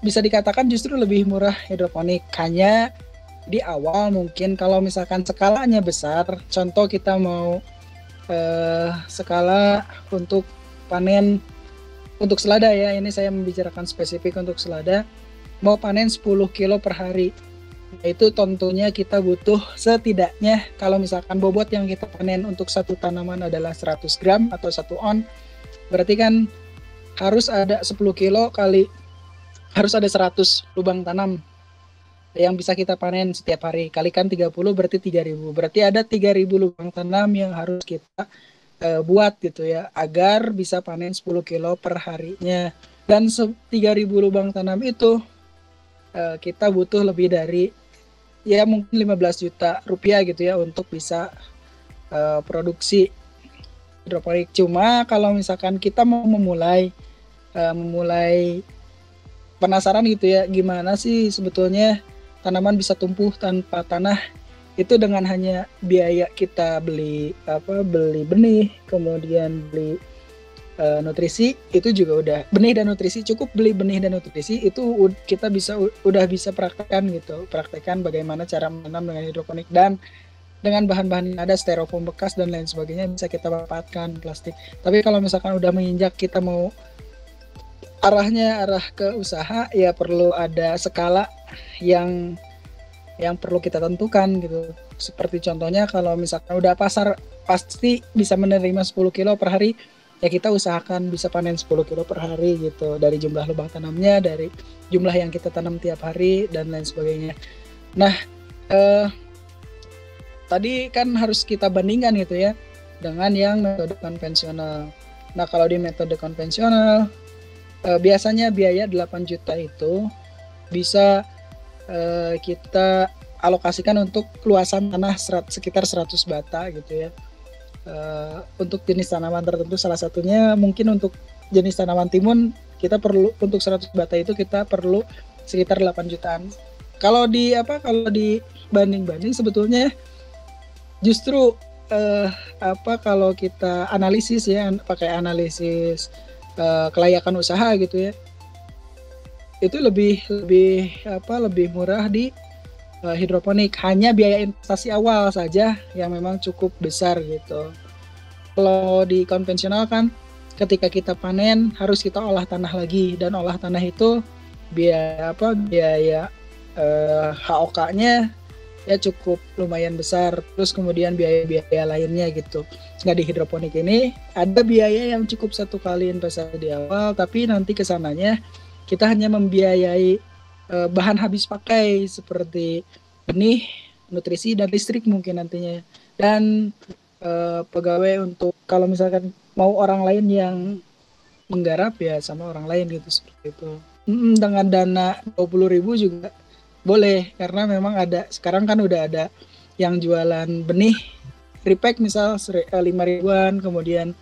bisa dikatakan justru lebih murah hidroponik. Hanya di awal mungkin kalau misalkan skalanya besar contoh kita mau eh, skala untuk panen untuk selada ya ini saya membicarakan spesifik untuk selada mau panen 10 kilo per hari itu tentunya kita butuh setidaknya kalau misalkan bobot yang kita panen untuk satu tanaman adalah 100 gram atau satu on berarti kan harus ada 10 kilo kali harus ada 100 lubang tanam yang bisa kita panen setiap hari. Kalikan 30 berarti 3000. Berarti ada 3000 lubang tanam yang harus kita uh, buat gitu ya agar bisa panen 10 kilo per harinya. Dan 3000 lubang tanam itu uh, kita butuh lebih dari ya mungkin 15 juta rupiah gitu ya untuk bisa uh, produksi hidroponik. Cuma kalau misalkan kita mau memulai uh, memulai penasaran gitu ya gimana sih sebetulnya tanaman bisa tumbuh tanpa tanah? Itu dengan hanya biaya kita beli apa beli benih kemudian beli uh, nutrisi itu juga udah. Benih dan nutrisi cukup beli benih dan nutrisi itu kita bisa udah bisa praktekkan gitu. Praktekkan bagaimana cara menanam dengan hidroponik. Dan dengan bahan-bahan ada styrofoam bekas dan lain sebagainya bisa kita manfaatkan plastik tapi kalau misalkan udah menginjak kita mau arahnya arah ke usaha ya perlu ada skala yang yang perlu kita tentukan gitu. Seperti contohnya kalau misalkan udah pasar pasti bisa menerima 10 kilo per hari, ya kita usahakan bisa panen 10 kilo per hari gitu dari jumlah lubang tanamnya, dari jumlah yang kita tanam tiap hari dan lain sebagainya. Nah, eh, tadi kan harus kita bandingkan gitu ya dengan yang metode konvensional. Nah, kalau di metode konvensional uh, biasanya biaya 8 juta itu bisa uh, kita alokasikan untuk luasan tanah serat, sekitar 100 bata gitu ya. Uh, untuk jenis tanaman tertentu salah satunya mungkin untuk jenis tanaman timun kita perlu untuk 100 bata itu kita perlu sekitar 8 jutaan. Kalau di apa kalau di banding-banding sebetulnya justru uh, apa kalau kita analisis ya pakai analisis uh, kelayakan usaha gitu ya itu lebih lebih apa lebih murah di uh, hidroponik. Hanya biaya investasi awal saja yang memang cukup besar gitu. Kalau di konvensional kan ketika kita panen harus kita olah tanah lagi. Dan olah tanah itu biaya apa biaya uh, HOK-nya ya cukup lumayan besar. Terus kemudian biaya-biaya lainnya gitu. Nggak di hidroponik ini ada biaya yang cukup satu kali investasi di awal tapi nanti ke sananya kita hanya membiayai uh, bahan habis pakai seperti benih nutrisi dan listrik mungkin nantinya. Dan uh, pegawai untuk kalau misalkan mau orang lain yang menggarap ya sama orang lain gitu seperti itu. Dengan dana 20.000 juga boleh karena memang ada sekarang kan udah ada yang jualan benih repack misal eh, lima ribuan kemudian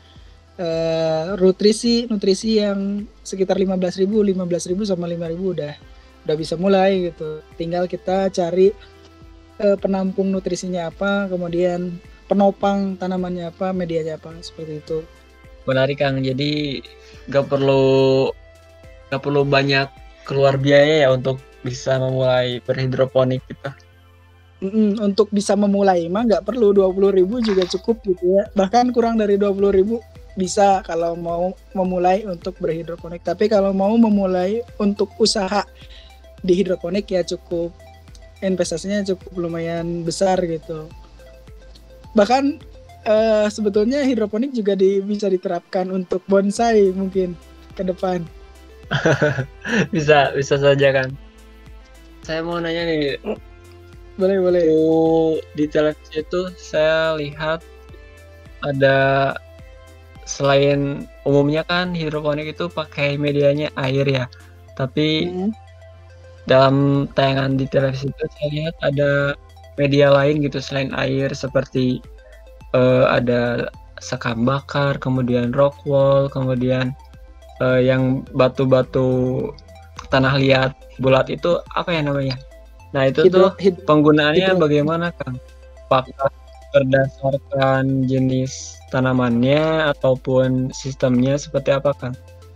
uh, nutrisi nutrisi yang sekitar lima belas ribu lima belas ribu sama lima ribu udah udah bisa mulai gitu. Tinggal kita cari uh, penampung nutrisinya apa kemudian penopang tanamannya apa medianya apa seperti itu. Menarik kang. Jadi gak perlu gak perlu banyak keluar biaya ya untuk bisa memulai berhidroponik gitu? Untuk bisa memulai mah nggak perlu dua puluh ribu juga cukup gitu ya. Bahkan kurang dari dua puluh ribu bisa kalau mau memulai untuk berhidroponik. Tapi kalau mau memulai untuk usaha di hidroponik ya cukup investasinya cukup lumayan besar gitu. Bahkan uh, sebetulnya hidroponik juga di, bisa diterapkan untuk bonsai mungkin ke depan. Bisa bisa saja kan saya mau nanya nih. Boleh, boleh. di televisi itu saya lihat ada selain umumnya kan hidroponik itu pakai medianya air ya. Tapi hmm. dalam tayangan di televisi itu saya lihat ada media lain gitu selain air seperti uh, ada sekam bakar, kemudian rock wall, kemudian uh, yang batu-batu tanah liat bulat itu apa ya namanya? Nah itu hidro, tuh hid, penggunaannya hidro. bagaimana Kang? Apakah berdasarkan jenis tanamannya ataupun sistemnya seperti apa Kang?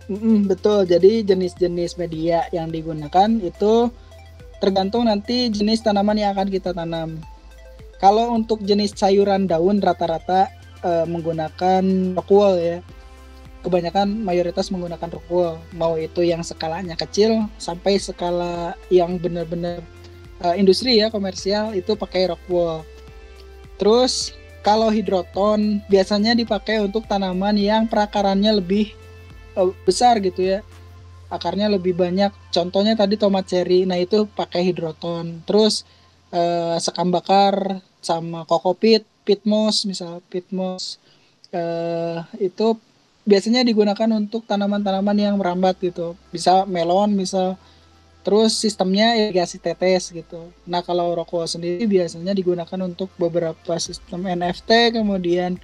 Mm, betul, jadi jenis-jenis media yang digunakan itu tergantung nanti jenis tanaman yang akan kita tanam. Kalau untuk jenis sayuran daun rata-rata e, menggunakan rock wool ya kebanyakan mayoritas menggunakan rockwool mau itu yang skalanya kecil sampai skala yang benar-benar uh, industri ya komersial itu pakai rockwool terus kalau hidroton biasanya dipakai untuk tanaman yang perakarannya lebih uh, besar gitu ya. Akarnya lebih banyak. Contohnya tadi tomat cherry nah itu pakai hidroton. Terus uh, sekam bakar sama kokopit pitmos misal pitmos uh, itu biasanya digunakan untuk tanaman-tanaman yang merambat gitu. Bisa melon, misal terus sistemnya irigasi tetes gitu. Nah kalau rokok sendiri biasanya digunakan untuk beberapa sistem NFT, kemudian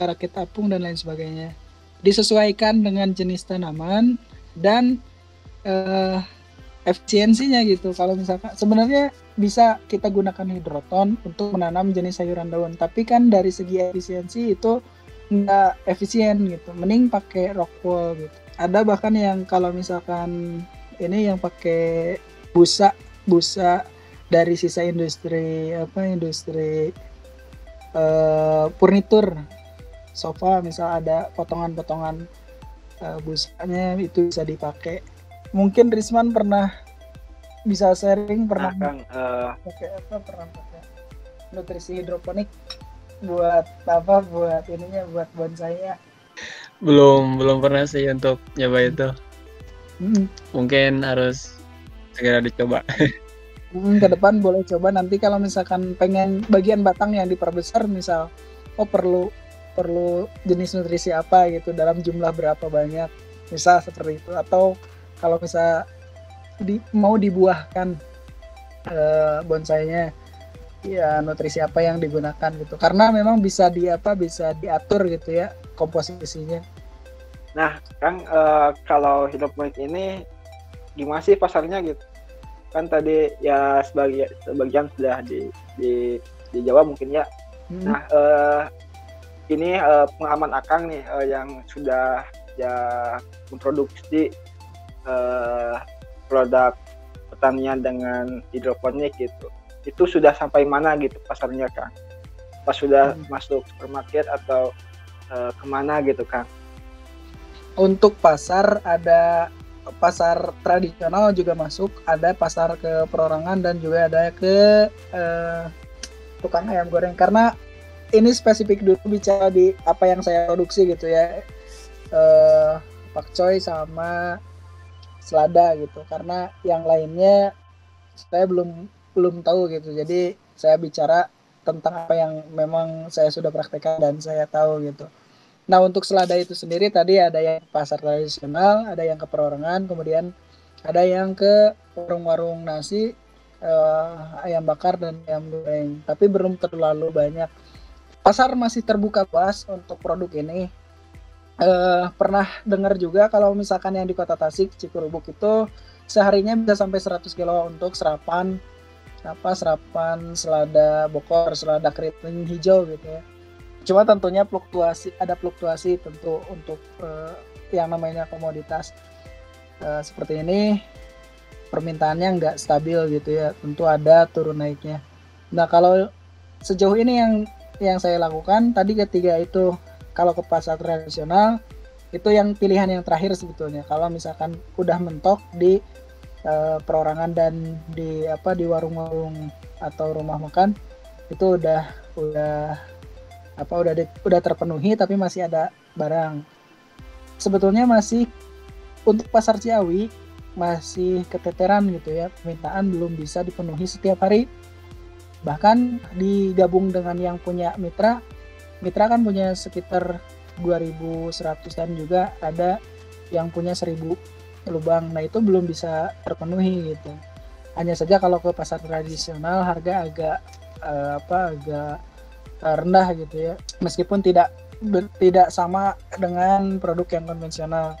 rakit apung dan lain sebagainya. Disesuaikan dengan jenis tanaman dan uh, efisiensinya gitu. Kalau misalkan sebenarnya bisa kita gunakan hidroton untuk menanam jenis sayuran daun, tapi kan dari segi efisiensi itu nggak efisien gitu. Mending pakai rockwool gitu. Ada bahkan yang kalau misalkan ini yang pakai busa busa dari sisa industri apa industri uh, furnitur. Sofa misal ada potongan-potongan uh, busanya itu bisa dipakai. Mungkin Risman pernah bisa sharing pernah nah, Kang, uh... pakai apa pernah pakai nutrisi hidroponik buat apa buat ininya buat bonsainya. Belum belum pernah sih untuk nyoba itu. Hmm. mungkin harus segera dicoba. Hmm, ke depan boleh coba. Nanti kalau misalkan pengen bagian batang yang diperbesar misal oh perlu perlu jenis nutrisi apa gitu dalam jumlah berapa banyak misal seperti itu. Atau kalau misal di, mau dibuahkan uh, bonsainya ya nutrisi apa yang digunakan gitu. Karena memang bisa di apa bisa diatur gitu ya komposisinya. Nah kang uh, kalau hidroponik ini gimana sih pasarnya gitu? Kan tadi ya sebagian sebagian sudah di di dijawab mungkin ya. Hmm. nah uh, ini uh, pengalaman akang nih uh, yang sudah ya memproduksi uh, produk pertanian dengan hidroponik gitu itu sudah sampai mana gitu pasarnya kang pas sudah hmm. masuk supermarket atau uh, ke mana gitu kang untuk pasar ada pasar tradisional juga masuk, ada pasar ke perorangan dan juga ada ke uh, tukang ayam goreng. Karena ini spesifik dulu bicara di apa yang saya produksi gitu ya. Uh, pakcoy sama selada gitu. Karena yang lainnya saya belum belum tahu gitu. Jadi saya bicara tentang apa yang memang saya sudah praktekkan dan saya tahu gitu. Nah untuk selada itu sendiri tadi ada yang pasar tradisional ada yang ke perorangan kemudian ada yang ke warung-warung nasi uh, ayam bakar dan ayam goreng. Tapi belum terlalu banyak. Pasar masih terbuka luas untuk produk ini. Uh, pernah dengar juga kalau misalkan yang di kota Tasik Cikurubuk itu seharinya bisa sampai 100 kilo untuk serapan apa serapan selada bokor, selada keriting hijau gitu ya. Cuma tentunya fluktuasi ada fluktuasi tentu untuk uh, yang namanya komoditas uh, seperti ini permintaannya nggak stabil gitu ya. Tentu ada turun naiknya. Nah kalau sejauh ini yang yang saya lakukan tadi ketiga itu kalau ke pasar tradisional itu yang pilihan yang terakhir sebetulnya kalau misalkan udah mentok di uh, perorangan dan di apa di warung-warung atau rumah makan itu udah udah apa udah di, udah terpenuhi tapi masih ada barang. Sebetulnya masih untuk pasar Ciawi masih keteteran gitu ya permintaan belum bisa dipenuhi setiap hari. Bahkan digabung dengan yang punya mitra Mitra kan punya sekitar 2100-an juga ada yang punya 1000 lubang. Nah, itu belum bisa terpenuhi gitu. Hanya saja kalau ke pasar tradisional harga agak uh, apa agak rendah gitu ya. Meskipun tidak tidak sama dengan produk yang konvensional.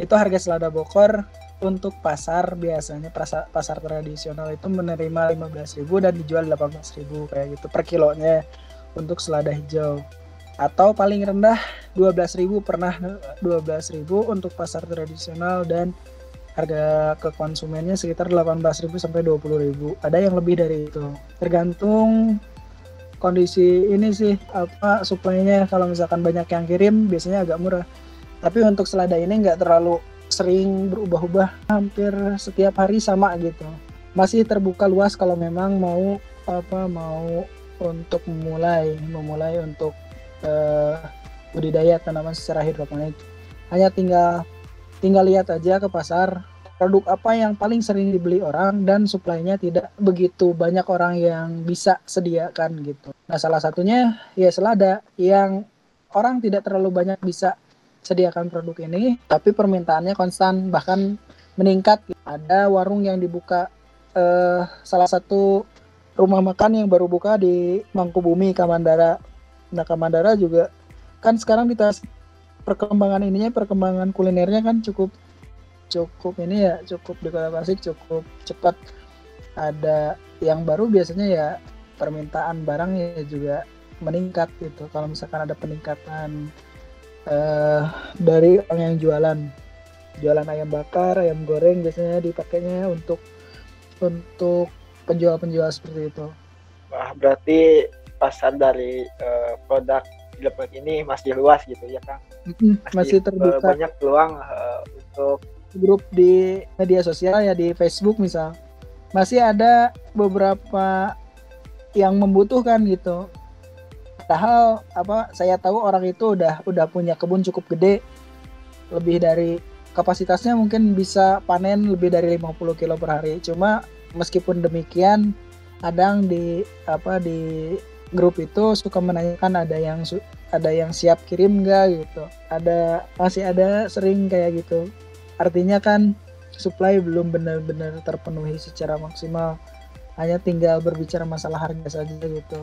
Itu harga selada bokor untuk pasar biasanya pasar, pasar tradisional itu menerima 15.000 dan dijual 18.000 kayak gitu per kilonya untuk selada hijau atau paling rendah 12.000 pernah 12.000 untuk pasar tradisional dan harga ke konsumennya sekitar 18.000 sampai 20.000 ada yang lebih dari itu. Tergantung kondisi ini sih apa suplainya. Kalau misalkan banyak yang kirim biasanya agak murah. Tapi untuk selada ini nggak terlalu sering berubah-ubah. Hampir setiap hari sama gitu. Masih terbuka luas kalau memang mau apa mau untuk memulai memulai untuk uh, budidaya tanaman secara hidroponik. Hanya tinggal tinggal lihat aja ke pasar produk apa yang paling sering dibeli orang dan suplainya tidak begitu banyak orang yang bisa sediakan gitu. Nah, salah satunya ya selada yang orang tidak terlalu banyak bisa sediakan produk ini, tapi permintaannya konstan bahkan meningkat. Ada warung yang dibuka eh, salah satu rumah makan yang baru buka di Mangkubumi Kamandara. Nah Kamandara juga kan sekarang kita perkembangan ininya perkembangan kulinernya kan cukup cukup ini ya cukup di Kota Tasik cukup cepat ada yang baru biasanya ya permintaan barang ya juga meningkat gitu kalau misalkan ada peningkatan uh, dari orang yang jualan jualan ayam bakar ayam goreng biasanya dipakainya untuk untuk penjual-penjual seperti itu. Wah, berarti pasar dari uh, produk Gilbert ini masih luas gitu ya Kang? Masih, masih terbuka. Banyak peluang uh, untuk grup di media sosial ya di Facebook misal. Masih ada beberapa yang membutuhkan gitu. Padahal apa saya tahu orang itu udah udah punya kebun cukup gede lebih dari kapasitasnya mungkin bisa panen lebih dari 50 kilo per hari. Cuma meskipun demikian kadang di apa di grup itu suka menanyakan ada yang ada yang siap kirim nggak gitu. Ada masih ada sering kayak gitu. Artinya kan supply belum benar-benar terpenuhi secara maksimal. Hanya tinggal berbicara masalah harga saja gitu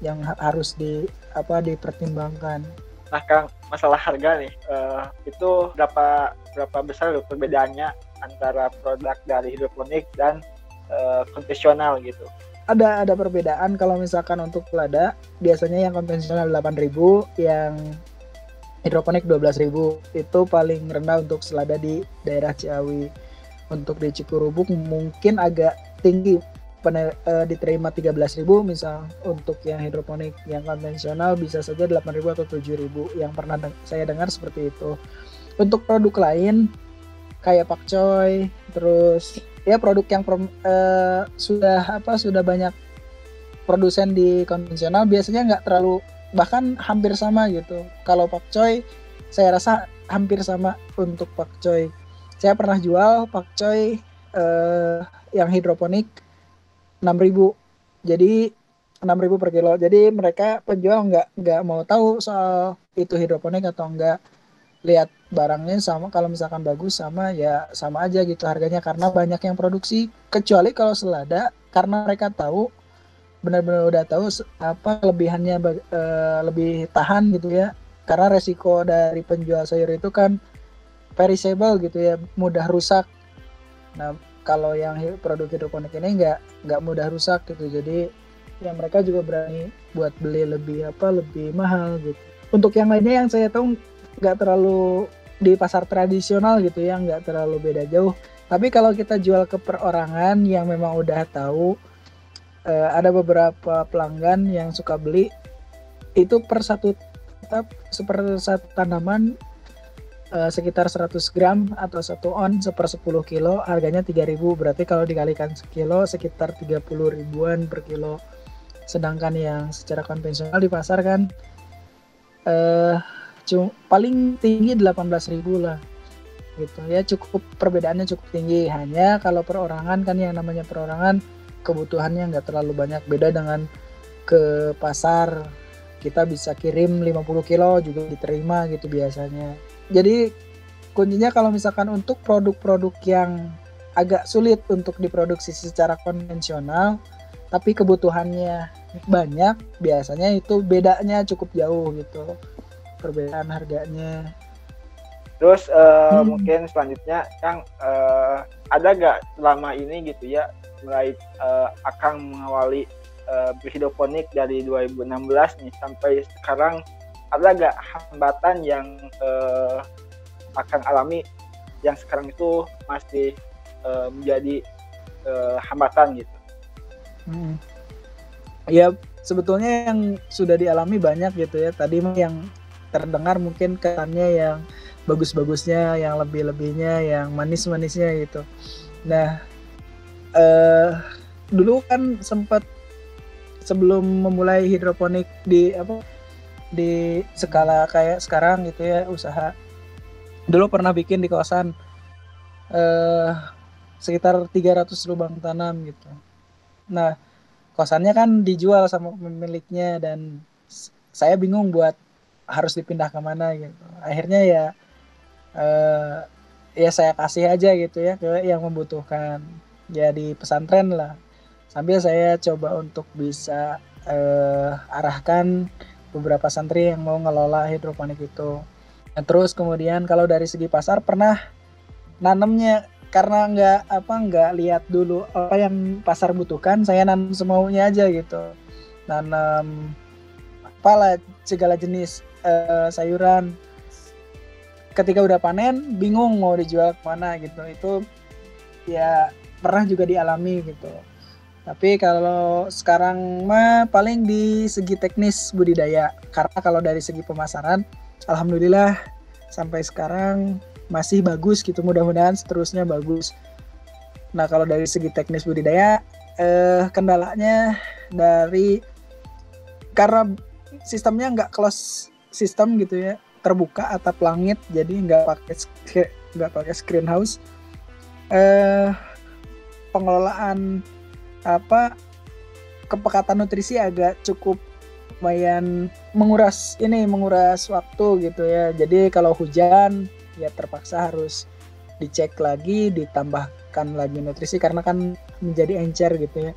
yang harus di apa dipertimbangkan. Nah kang masalah harga nih uh, itu berapa berapa besar perbedaannya antara produk dari hidroponik dan uh, konvensional gitu ada ada perbedaan. Kalau misalkan untuk lada biasanya yang konvensional 8000 yang hidroponik 12000 itu paling rendah untuk selada di daerah Ciawi. Untuk di Cikurubuk mungkin agak tinggi pene, uh, diterima 13.000 misal untuk yang hidroponik yang konvensional bisa saja 8.000 atau 7.000 yang pernah de saya dengar seperti itu. Untuk produk lain kayak pakcoy terus ya produk yang uh, sudah apa sudah banyak produsen di konvensional biasanya nggak terlalu bahkan hampir sama gitu kalau pakcoy saya rasa hampir sama untuk pakcoy saya pernah jual pakcoy uh, yang hidroponik 6000 jadi 6000 per kilo. Jadi mereka penjual nggak nggak mau tahu soal itu hidroponik atau enggak. Lihat barangnya sama kalau misalkan bagus sama ya sama aja gitu harganya karena banyak yang produksi kecuali kalau selada karena mereka tahu benar-benar udah tahu apa kelebihannya uh, lebih tahan gitu ya. Karena resiko dari penjual sayur itu kan perishable gitu ya mudah rusak. Nah kalau yang produk hidroponik ini nggak nggak mudah rusak gitu. Jadi ya mereka juga berani buat beli lebih apa lebih mahal gitu. Untuk yang lainnya yang saya tahu nggak terlalu di pasar tradisional gitu ya nggak terlalu beda jauh. Tapi kalau kita jual ke perorangan yang memang udah tahu uh, ada beberapa pelanggan yang suka beli itu per satu tetap seper satu tanaman uh, sekitar 100 gram atau satu on seper 10 kilo harganya 3000 berarti kalau dikalikan sekilo sekitar 30 ribuan per kilo. Sedangkan yang secara konvensional di pasar kan uh, paling tinggi 18.000 lah gitu. Ya cukup perbedaannya cukup tinggi. Hanya kalau perorangan kan yang namanya perorangan kebutuhannya nggak terlalu banyak. Beda dengan ke pasar kita bisa kirim 50 kilo juga diterima gitu biasanya. Jadi kuncinya kalau misalkan untuk produk-produk yang agak sulit untuk diproduksi secara konvensional tapi kebutuhannya banyak biasanya itu bedanya cukup jauh gitu perbedaan harganya terus uh, hmm. mungkin selanjutnya yang uh, ada gak selama ini gitu ya mulai uh, akan mengawali uh, berhidroponik dari 2016 nih sampai sekarang ada gak hambatan yang uh, akan alami yang sekarang itu masih uh, menjadi uh, hambatan gitu Hmm. Ya sebetulnya yang sudah dialami banyak gitu ya. Tadi yang terdengar mungkin kesannya yang bagus-bagusnya, yang lebih-lebihnya, yang manis-manisnya gitu. Nah, eh, dulu kan sempat sebelum memulai hidroponik di apa di skala kayak sekarang gitu ya usaha dulu pernah bikin di kawasan eh, sekitar 300 lubang tanam gitu Nah, kosannya kan dijual sama pemiliknya dan saya bingung buat harus dipindah ke mana gitu. Akhirnya ya uh, ya saya kasih aja gitu ya ke yang membutuhkan. Ya pesantren lah. Sambil saya coba untuk bisa uh, arahkan beberapa santri yang mau ngelola hidroponik itu. Nah, terus kemudian kalau dari segi pasar pernah nanemnya karena nggak apa nggak lihat dulu apa yang pasar butuhkan saya nanam semaunya aja gitu nanam apalah segala jenis uh, sayuran. Ketika udah panen bingung mau dijual ke mana gitu. Itu ya pernah juga dialami gitu. Tapi kalau sekarang mah paling di segi teknis budidaya. Karena kalau dari segi pemasaran alhamdulillah sampai sekarang masih bagus gitu. Mudah-mudahan seterusnya bagus. Nah kalau dari segi teknis budidaya eh, kendalanya dari karena sistemnya nggak close sistem gitu ya terbuka atap langit jadi nggak pakai nggak pakai screen house. Eh, pengelolaan apa kepekatan nutrisi agak cukup lumayan menguras ini menguras waktu gitu ya. Jadi kalau hujan ya terpaksa harus dicek lagi ditambahkan lagi nutrisi karena kan menjadi encer gitu ya.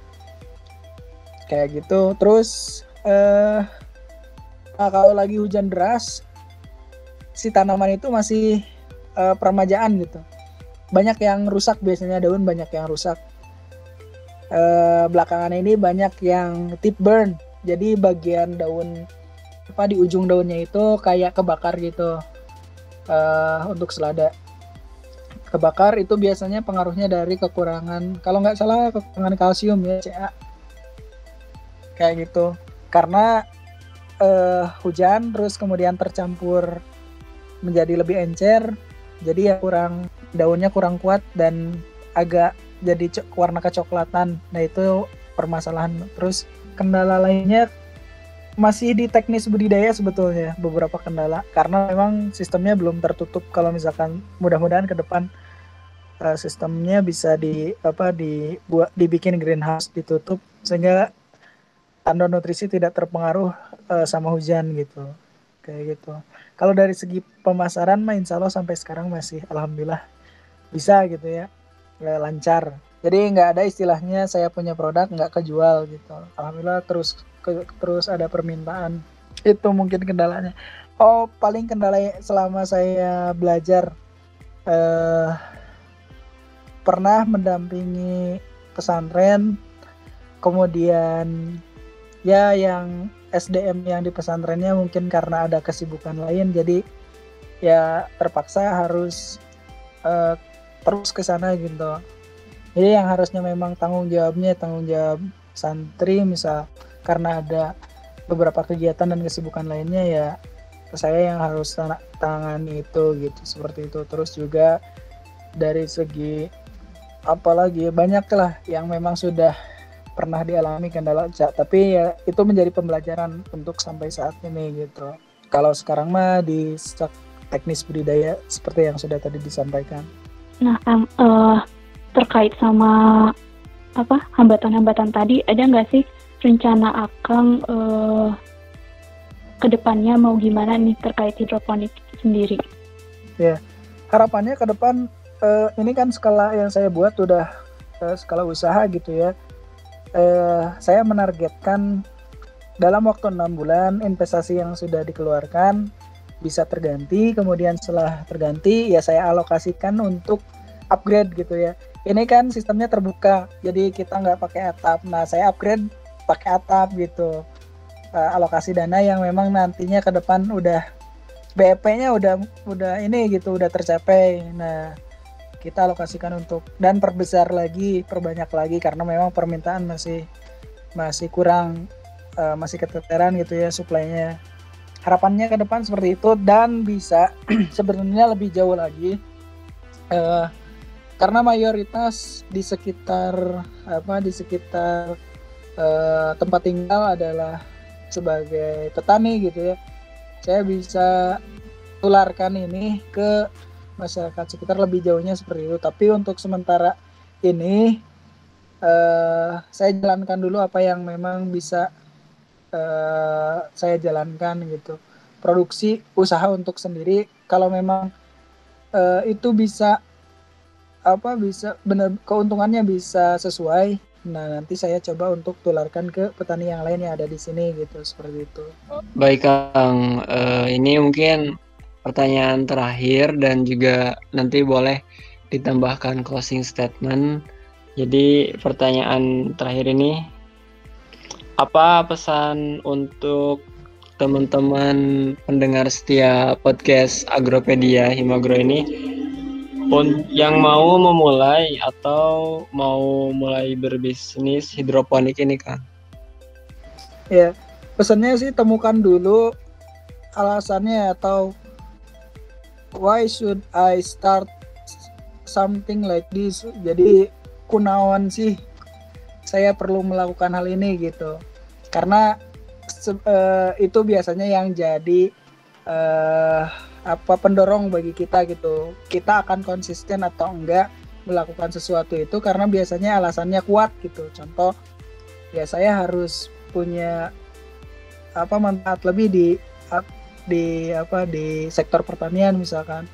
Kayak gitu. Terus eh nah kalau lagi hujan deras si tanaman itu masih eh, permajaan gitu. Banyak yang rusak biasanya daun banyak yang rusak. Eh, belakangan ini banyak yang tip burn. Jadi bagian daun apa di ujung daunnya itu kayak kebakar gitu. Uh, untuk selada. Kebakar itu biasanya pengaruhnya dari kekurangan kalau nggak salah kekurangan kalsium ya Ca kayak gitu. Karena uh, hujan terus kemudian tercampur menjadi lebih encer jadi ya kurang daunnya kurang kuat dan agak jadi warna kecoklatan. Nah itu permasalahan. Terus kendala lainnya masih di teknis budidaya sebetulnya beberapa kendala. Karena memang sistemnya belum tertutup kalau misalkan mudah-mudahan ke depan uh, sistemnya bisa di apa di buat dibikin greenhouse ditutup sehingga tanda nutrisi tidak terpengaruh uh, sama hujan gitu. Kayak gitu. Kalau dari segi pemasaran mah insya Allah sampai sekarang masih alhamdulillah bisa gitu ya. Lancar. Jadi nggak ada istilahnya saya punya produk nggak kejual gitu. Alhamdulillah terus ke, terus ada permintaan. Itu mungkin kendalanya. Oh paling kendala selama saya belajar eh, pernah mendampingi pesantren kemudian ya yang SDM yang di pesantrennya mungkin karena ada kesibukan lain jadi ya terpaksa harus uh, terus ke sana gitu. Jadi yang harusnya memang tanggung jawabnya tanggung jawab santri misal karena ada beberapa kegiatan dan kesibukan lainnya ya saya yang harus tangani itu gitu seperti itu. Terus juga dari segi apalagi banyak lah yang memang sudah pernah dialami kendala tapi ya itu menjadi pembelajaran untuk sampai saat ini gitu kalau sekarang mah di teknis budidaya seperti yang sudah tadi disampaikan nah um, uh, terkait sama apa hambatan-hambatan tadi ada nggak sih rencana Akang uh, ke depannya mau gimana nih terkait hidroponik sendiri? Ya, harapannya ke depan uh, ini kan skala yang saya buat sudah uh, skala usaha gitu ya. Uh, saya menargetkan dalam waktu enam bulan investasi yang sudah dikeluarkan bisa terganti, kemudian setelah terganti ya saya alokasikan untuk upgrade gitu ya. Ini kan sistemnya terbuka, jadi kita nggak pakai atap. Nah saya upgrade pakai atap gitu uh, alokasi dana yang memang nantinya ke depan udah BEP-nya udah udah ini gitu udah tercapai nah kita alokasikan untuk dan perbesar lagi perbanyak lagi karena memang permintaan masih masih kurang uh, masih keteteran gitu ya suplainya harapannya ke depan seperti itu dan bisa sebenarnya lebih jauh lagi uh, karena mayoritas di sekitar apa di sekitar uh, tempat tinggal adalah sebagai petani gitu ya. Saya bisa tularkan ini ke masyarakat sekitar lebih jauhnya seperti itu tapi untuk sementara ini uh, saya jalankan dulu apa yang memang bisa uh, saya jalankan gitu produksi usaha untuk sendiri kalau memang uh, itu bisa apa bisa benar keuntungannya bisa sesuai Nah, nanti saya coba untuk tularkan ke petani yang lain yang ada di sini gitu, seperti itu. Baik, Kang. Uh, ini mungkin pertanyaan terakhir dan juga nanti boleh ditambahkan closing statement. Jadi, pertanyaan terakhir ini apa pesan untuk teman-teman pendengar setia podcast Agropedia Himagro ini yang mau memulai atau mau mulai berbisnis hidroponik ini kan? Ya, pesannya sih temukan dulu alasannya atau why should I start something like this? Jadi kunawan sih saya perlu melakukan hal ini gitu. Karena uh, itu biasanya yang jadi uh, apa pendorong bagi kita gitu kita akan konsisten atau enggak melakukan sesuatu itu karena biasanya alasannya kuat gitu contoh ya saya harus punya apa manfaat lebih di di apa di sektor pertanian misalkan.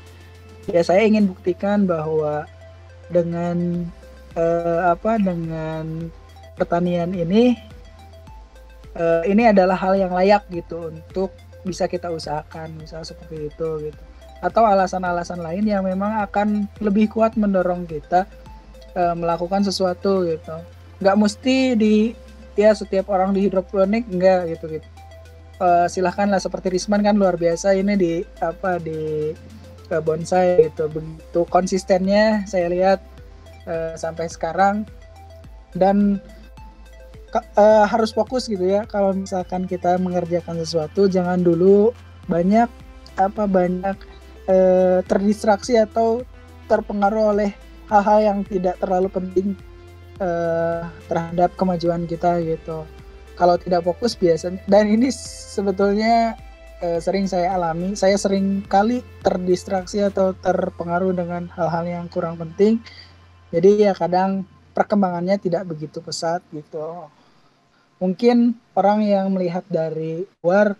Ya saya ingin buktikan bahwa dengan eh, apa dengan pertanian ini eh, ini adalah hal yang layak gitu untuk bisa kita usahakan misal seperti itu gitu. Atau alasan-alasan lain yang memang akan lebih kuat mendorong kita e, melakukan sesuatu gitu. Nggak mesti di ya setiap orang di hidroponik enggak gitu gitu e, silahkanlah seperti Risman kan luar biasa ini di apa di e, bonsai gitu begitu konsistennya saya lihat e, sampai sekarang dan uh, harus fokus gitu ya kalau misalkan kita mengerjakan sesuatu jangan dulu banyak apa banyak uh, terdistraksi atau terpengaruh oleh hal-hal yang tidak terlalu penting uh, terhadap kemajuan kita gitu. Kalau tidak fokus biasanya dan ini sebetulnya uh, sering saya alami. Saya sering kali terdistraksi atau terpengaruh dengan hal-hal yang kurang penting. Jadi ya kadang perkembangannya tidak begitu pesat gitu. Mungkin orang yang melihat dari luar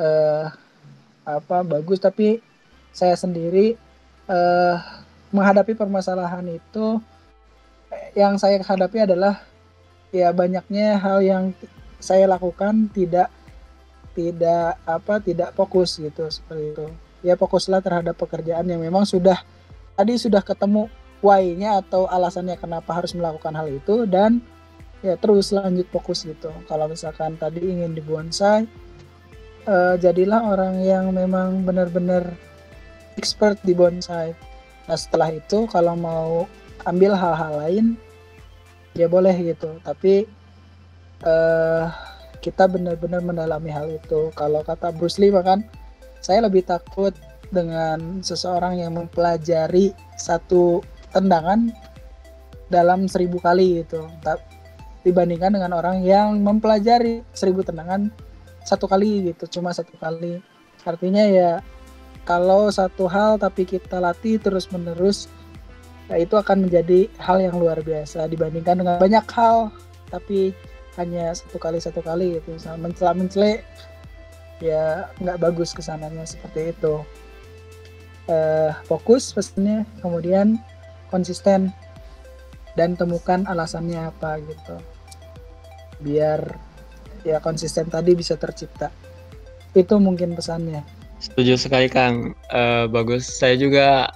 uh, apa bagus tapi saya sendiri uh, menghadapi permasalahan itu yang saya hadapi adalah ya banyaknya hal yang saya lakukan tidak tidak apa tidak fokus gitu seperti itu ya fokuslah terhadap pekerjaan yang memang sudah tadi sudah ketemu why-nya atau alasannya kenapa harus melakukan hal itu dan ya terus lanjut fokus gitu kalau misalkan tadi ingin di bonsai uh, jadilah orang yang memang benar-benar expert di bonsai. Nah setelah itu kalau mau ambil hal-hal lain ya boleh gitu. Tapi uh, kita benar-benar mendalami hal itu. Kalau kata Bruce Lee kan saya lebih takut dengan seseorang yang mempelajari satu tendangan dalam seribu kali gitu. Dibandingkan dengan orang yang mempelajari seribu tendangan satu kali gitu. Cuma satu kali. Artinya ya kalau satu hal tapi kita latih terus menerus ya itu akan menjadi hal yang luar biasa dibandingkan dengan banyak hal. Tapi hanya satu kali satu kali gitu. Misalnya mencela mencela ya nggak bagus ke sananya seperti itu. Uh, fokus pesannya kemudian konsisten dan temukan alasannya apa gitu. Biar ya konsisten tadi bisa tercipta. Itu mungkin pesannya. Setuju sekali kang. Uh, bagus. Saya juga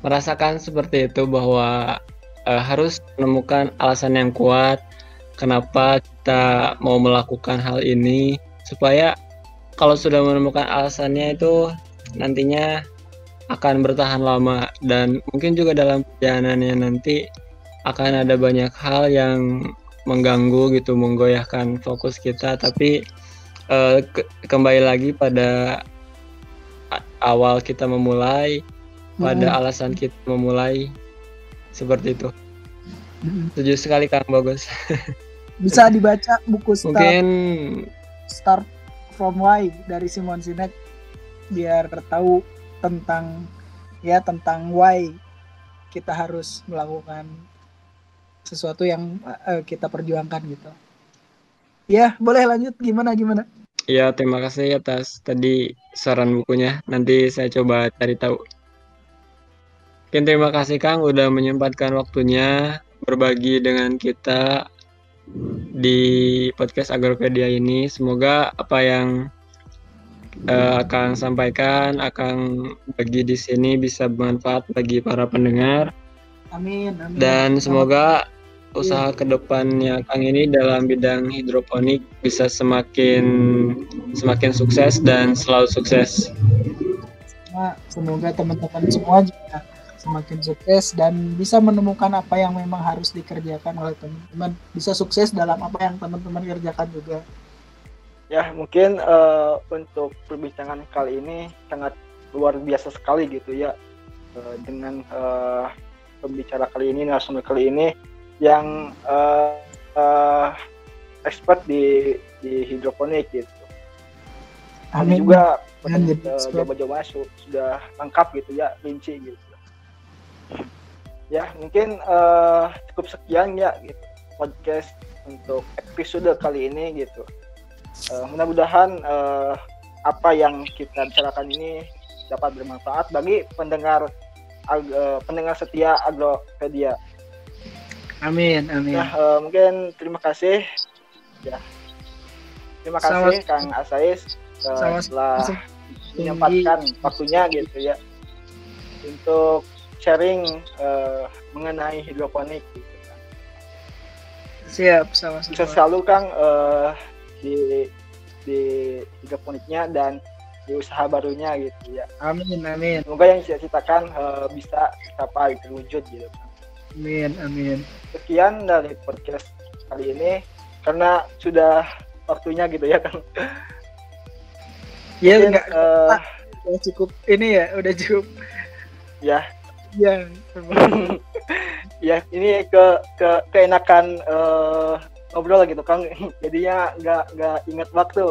merasakan seperti itu bahwa uh, harus menemukan alasan yang kuat kenapa kita mau melakukan hal ini supaya kalau sudah menemukan alasannya itu nantinya akan bertahan lama dan mungkin juga dalam perjalanannya nanti akan ada banyak hal yang mengganggu gitu menggoyahkan fokus kita tapi uh, ke kembali lagi pada awal kita memulai pada hmm. alasan kita memulai seperti itu hmm. setuju sekali kang bagus bisa dibaca buku start, mungkin start from why dari Simon Sinek biar tahu tentang ya tentang why kita harus melakukan sesuatu yang uh, kita perjuangkan gitu. Ya, boleh lanjut gimana gimana? Ya, terima kasih atas tadi saran bukunya. Nanti saya coba cari tahu. Oke, terima kasih Kang udah menyempatkan waktunya berbagi dengan kita di podcast Agropedia ini. Semoga apa yang uh, akan sampaikan akan bagi di sini bisa bermanfaat bagi para pendengar. Amin, amin. Dan semoga usaha ke depannya Kang ini dalam bidang hidroponik bisa semakin semakin sukses dan selalu sukses. Semoga teman-teman semua juga semakin sukses dan bisa menemukan apa yang memang harus dikerjakan oleh teman-teman. Bisa sukses dalam apa yang teman-teman kerjakan juga. Ya, mungkin uh, untuk perbincangan kali ini sangat luar biasa sekali gitu ya. Uh, dengan uh, pembicara kali ini, narasumber kali ini yang uh, uh, expert di di hidroponik gitu. Amin. juga jawaban-jawabannya sudah lengkap gitu ya, rinci gitu. Ya mungkin uh, cukup sekian ya gitu, podcast untuk episode kali ini gitu. Uh, mudah-mudahan uh, apa yang kita bicarakan ini dapat bermanfaat bagi pendengar uh, pendengar setia Agropedia. Amin, amin. Nah, uh, mungkin terima kasih. Ya. Terima kasih Sama, Kang Asais uh, setelah menyempatkan waktunya gitu ya untuk sharing uh, mengenai hidroponik gitu kan. Siap, sama-sama. Selalu Kang uh, di di hidroponiknya dan di usaha barunya gitu ya. Amin, amin. Semoga yang saya ceritakan uh, bisa tercapai terwujud gitu. Amin, amin. Sekian dari podcast kali ini karena sudah waktunya gitu ya kan. Iya enggak uh, cukup ini ya udah cukup ya ya ya ini ke ke keenakan uh, ngobrol gitu kan jadinya nggak nggak inget waktu.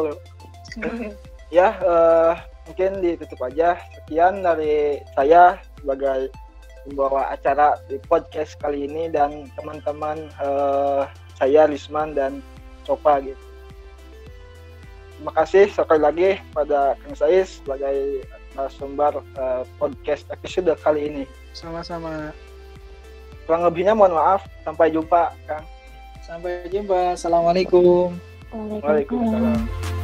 Ya uh, mungkin ditutup aja. Sekian dari saya sebagai membawa acara di podcast kali ini dan teman-teman uh, saya Lisman dan Copa gitu. Terima kasih sekali lagi pada Kang Sais sebagai sumber uh, podcast episode kali ini. Sama-sama. Kurang lebihnya mohon maaf. Sampai jumpa, Kang. Sampai jumpa. Assalamualaikum. Waalaikumsalam.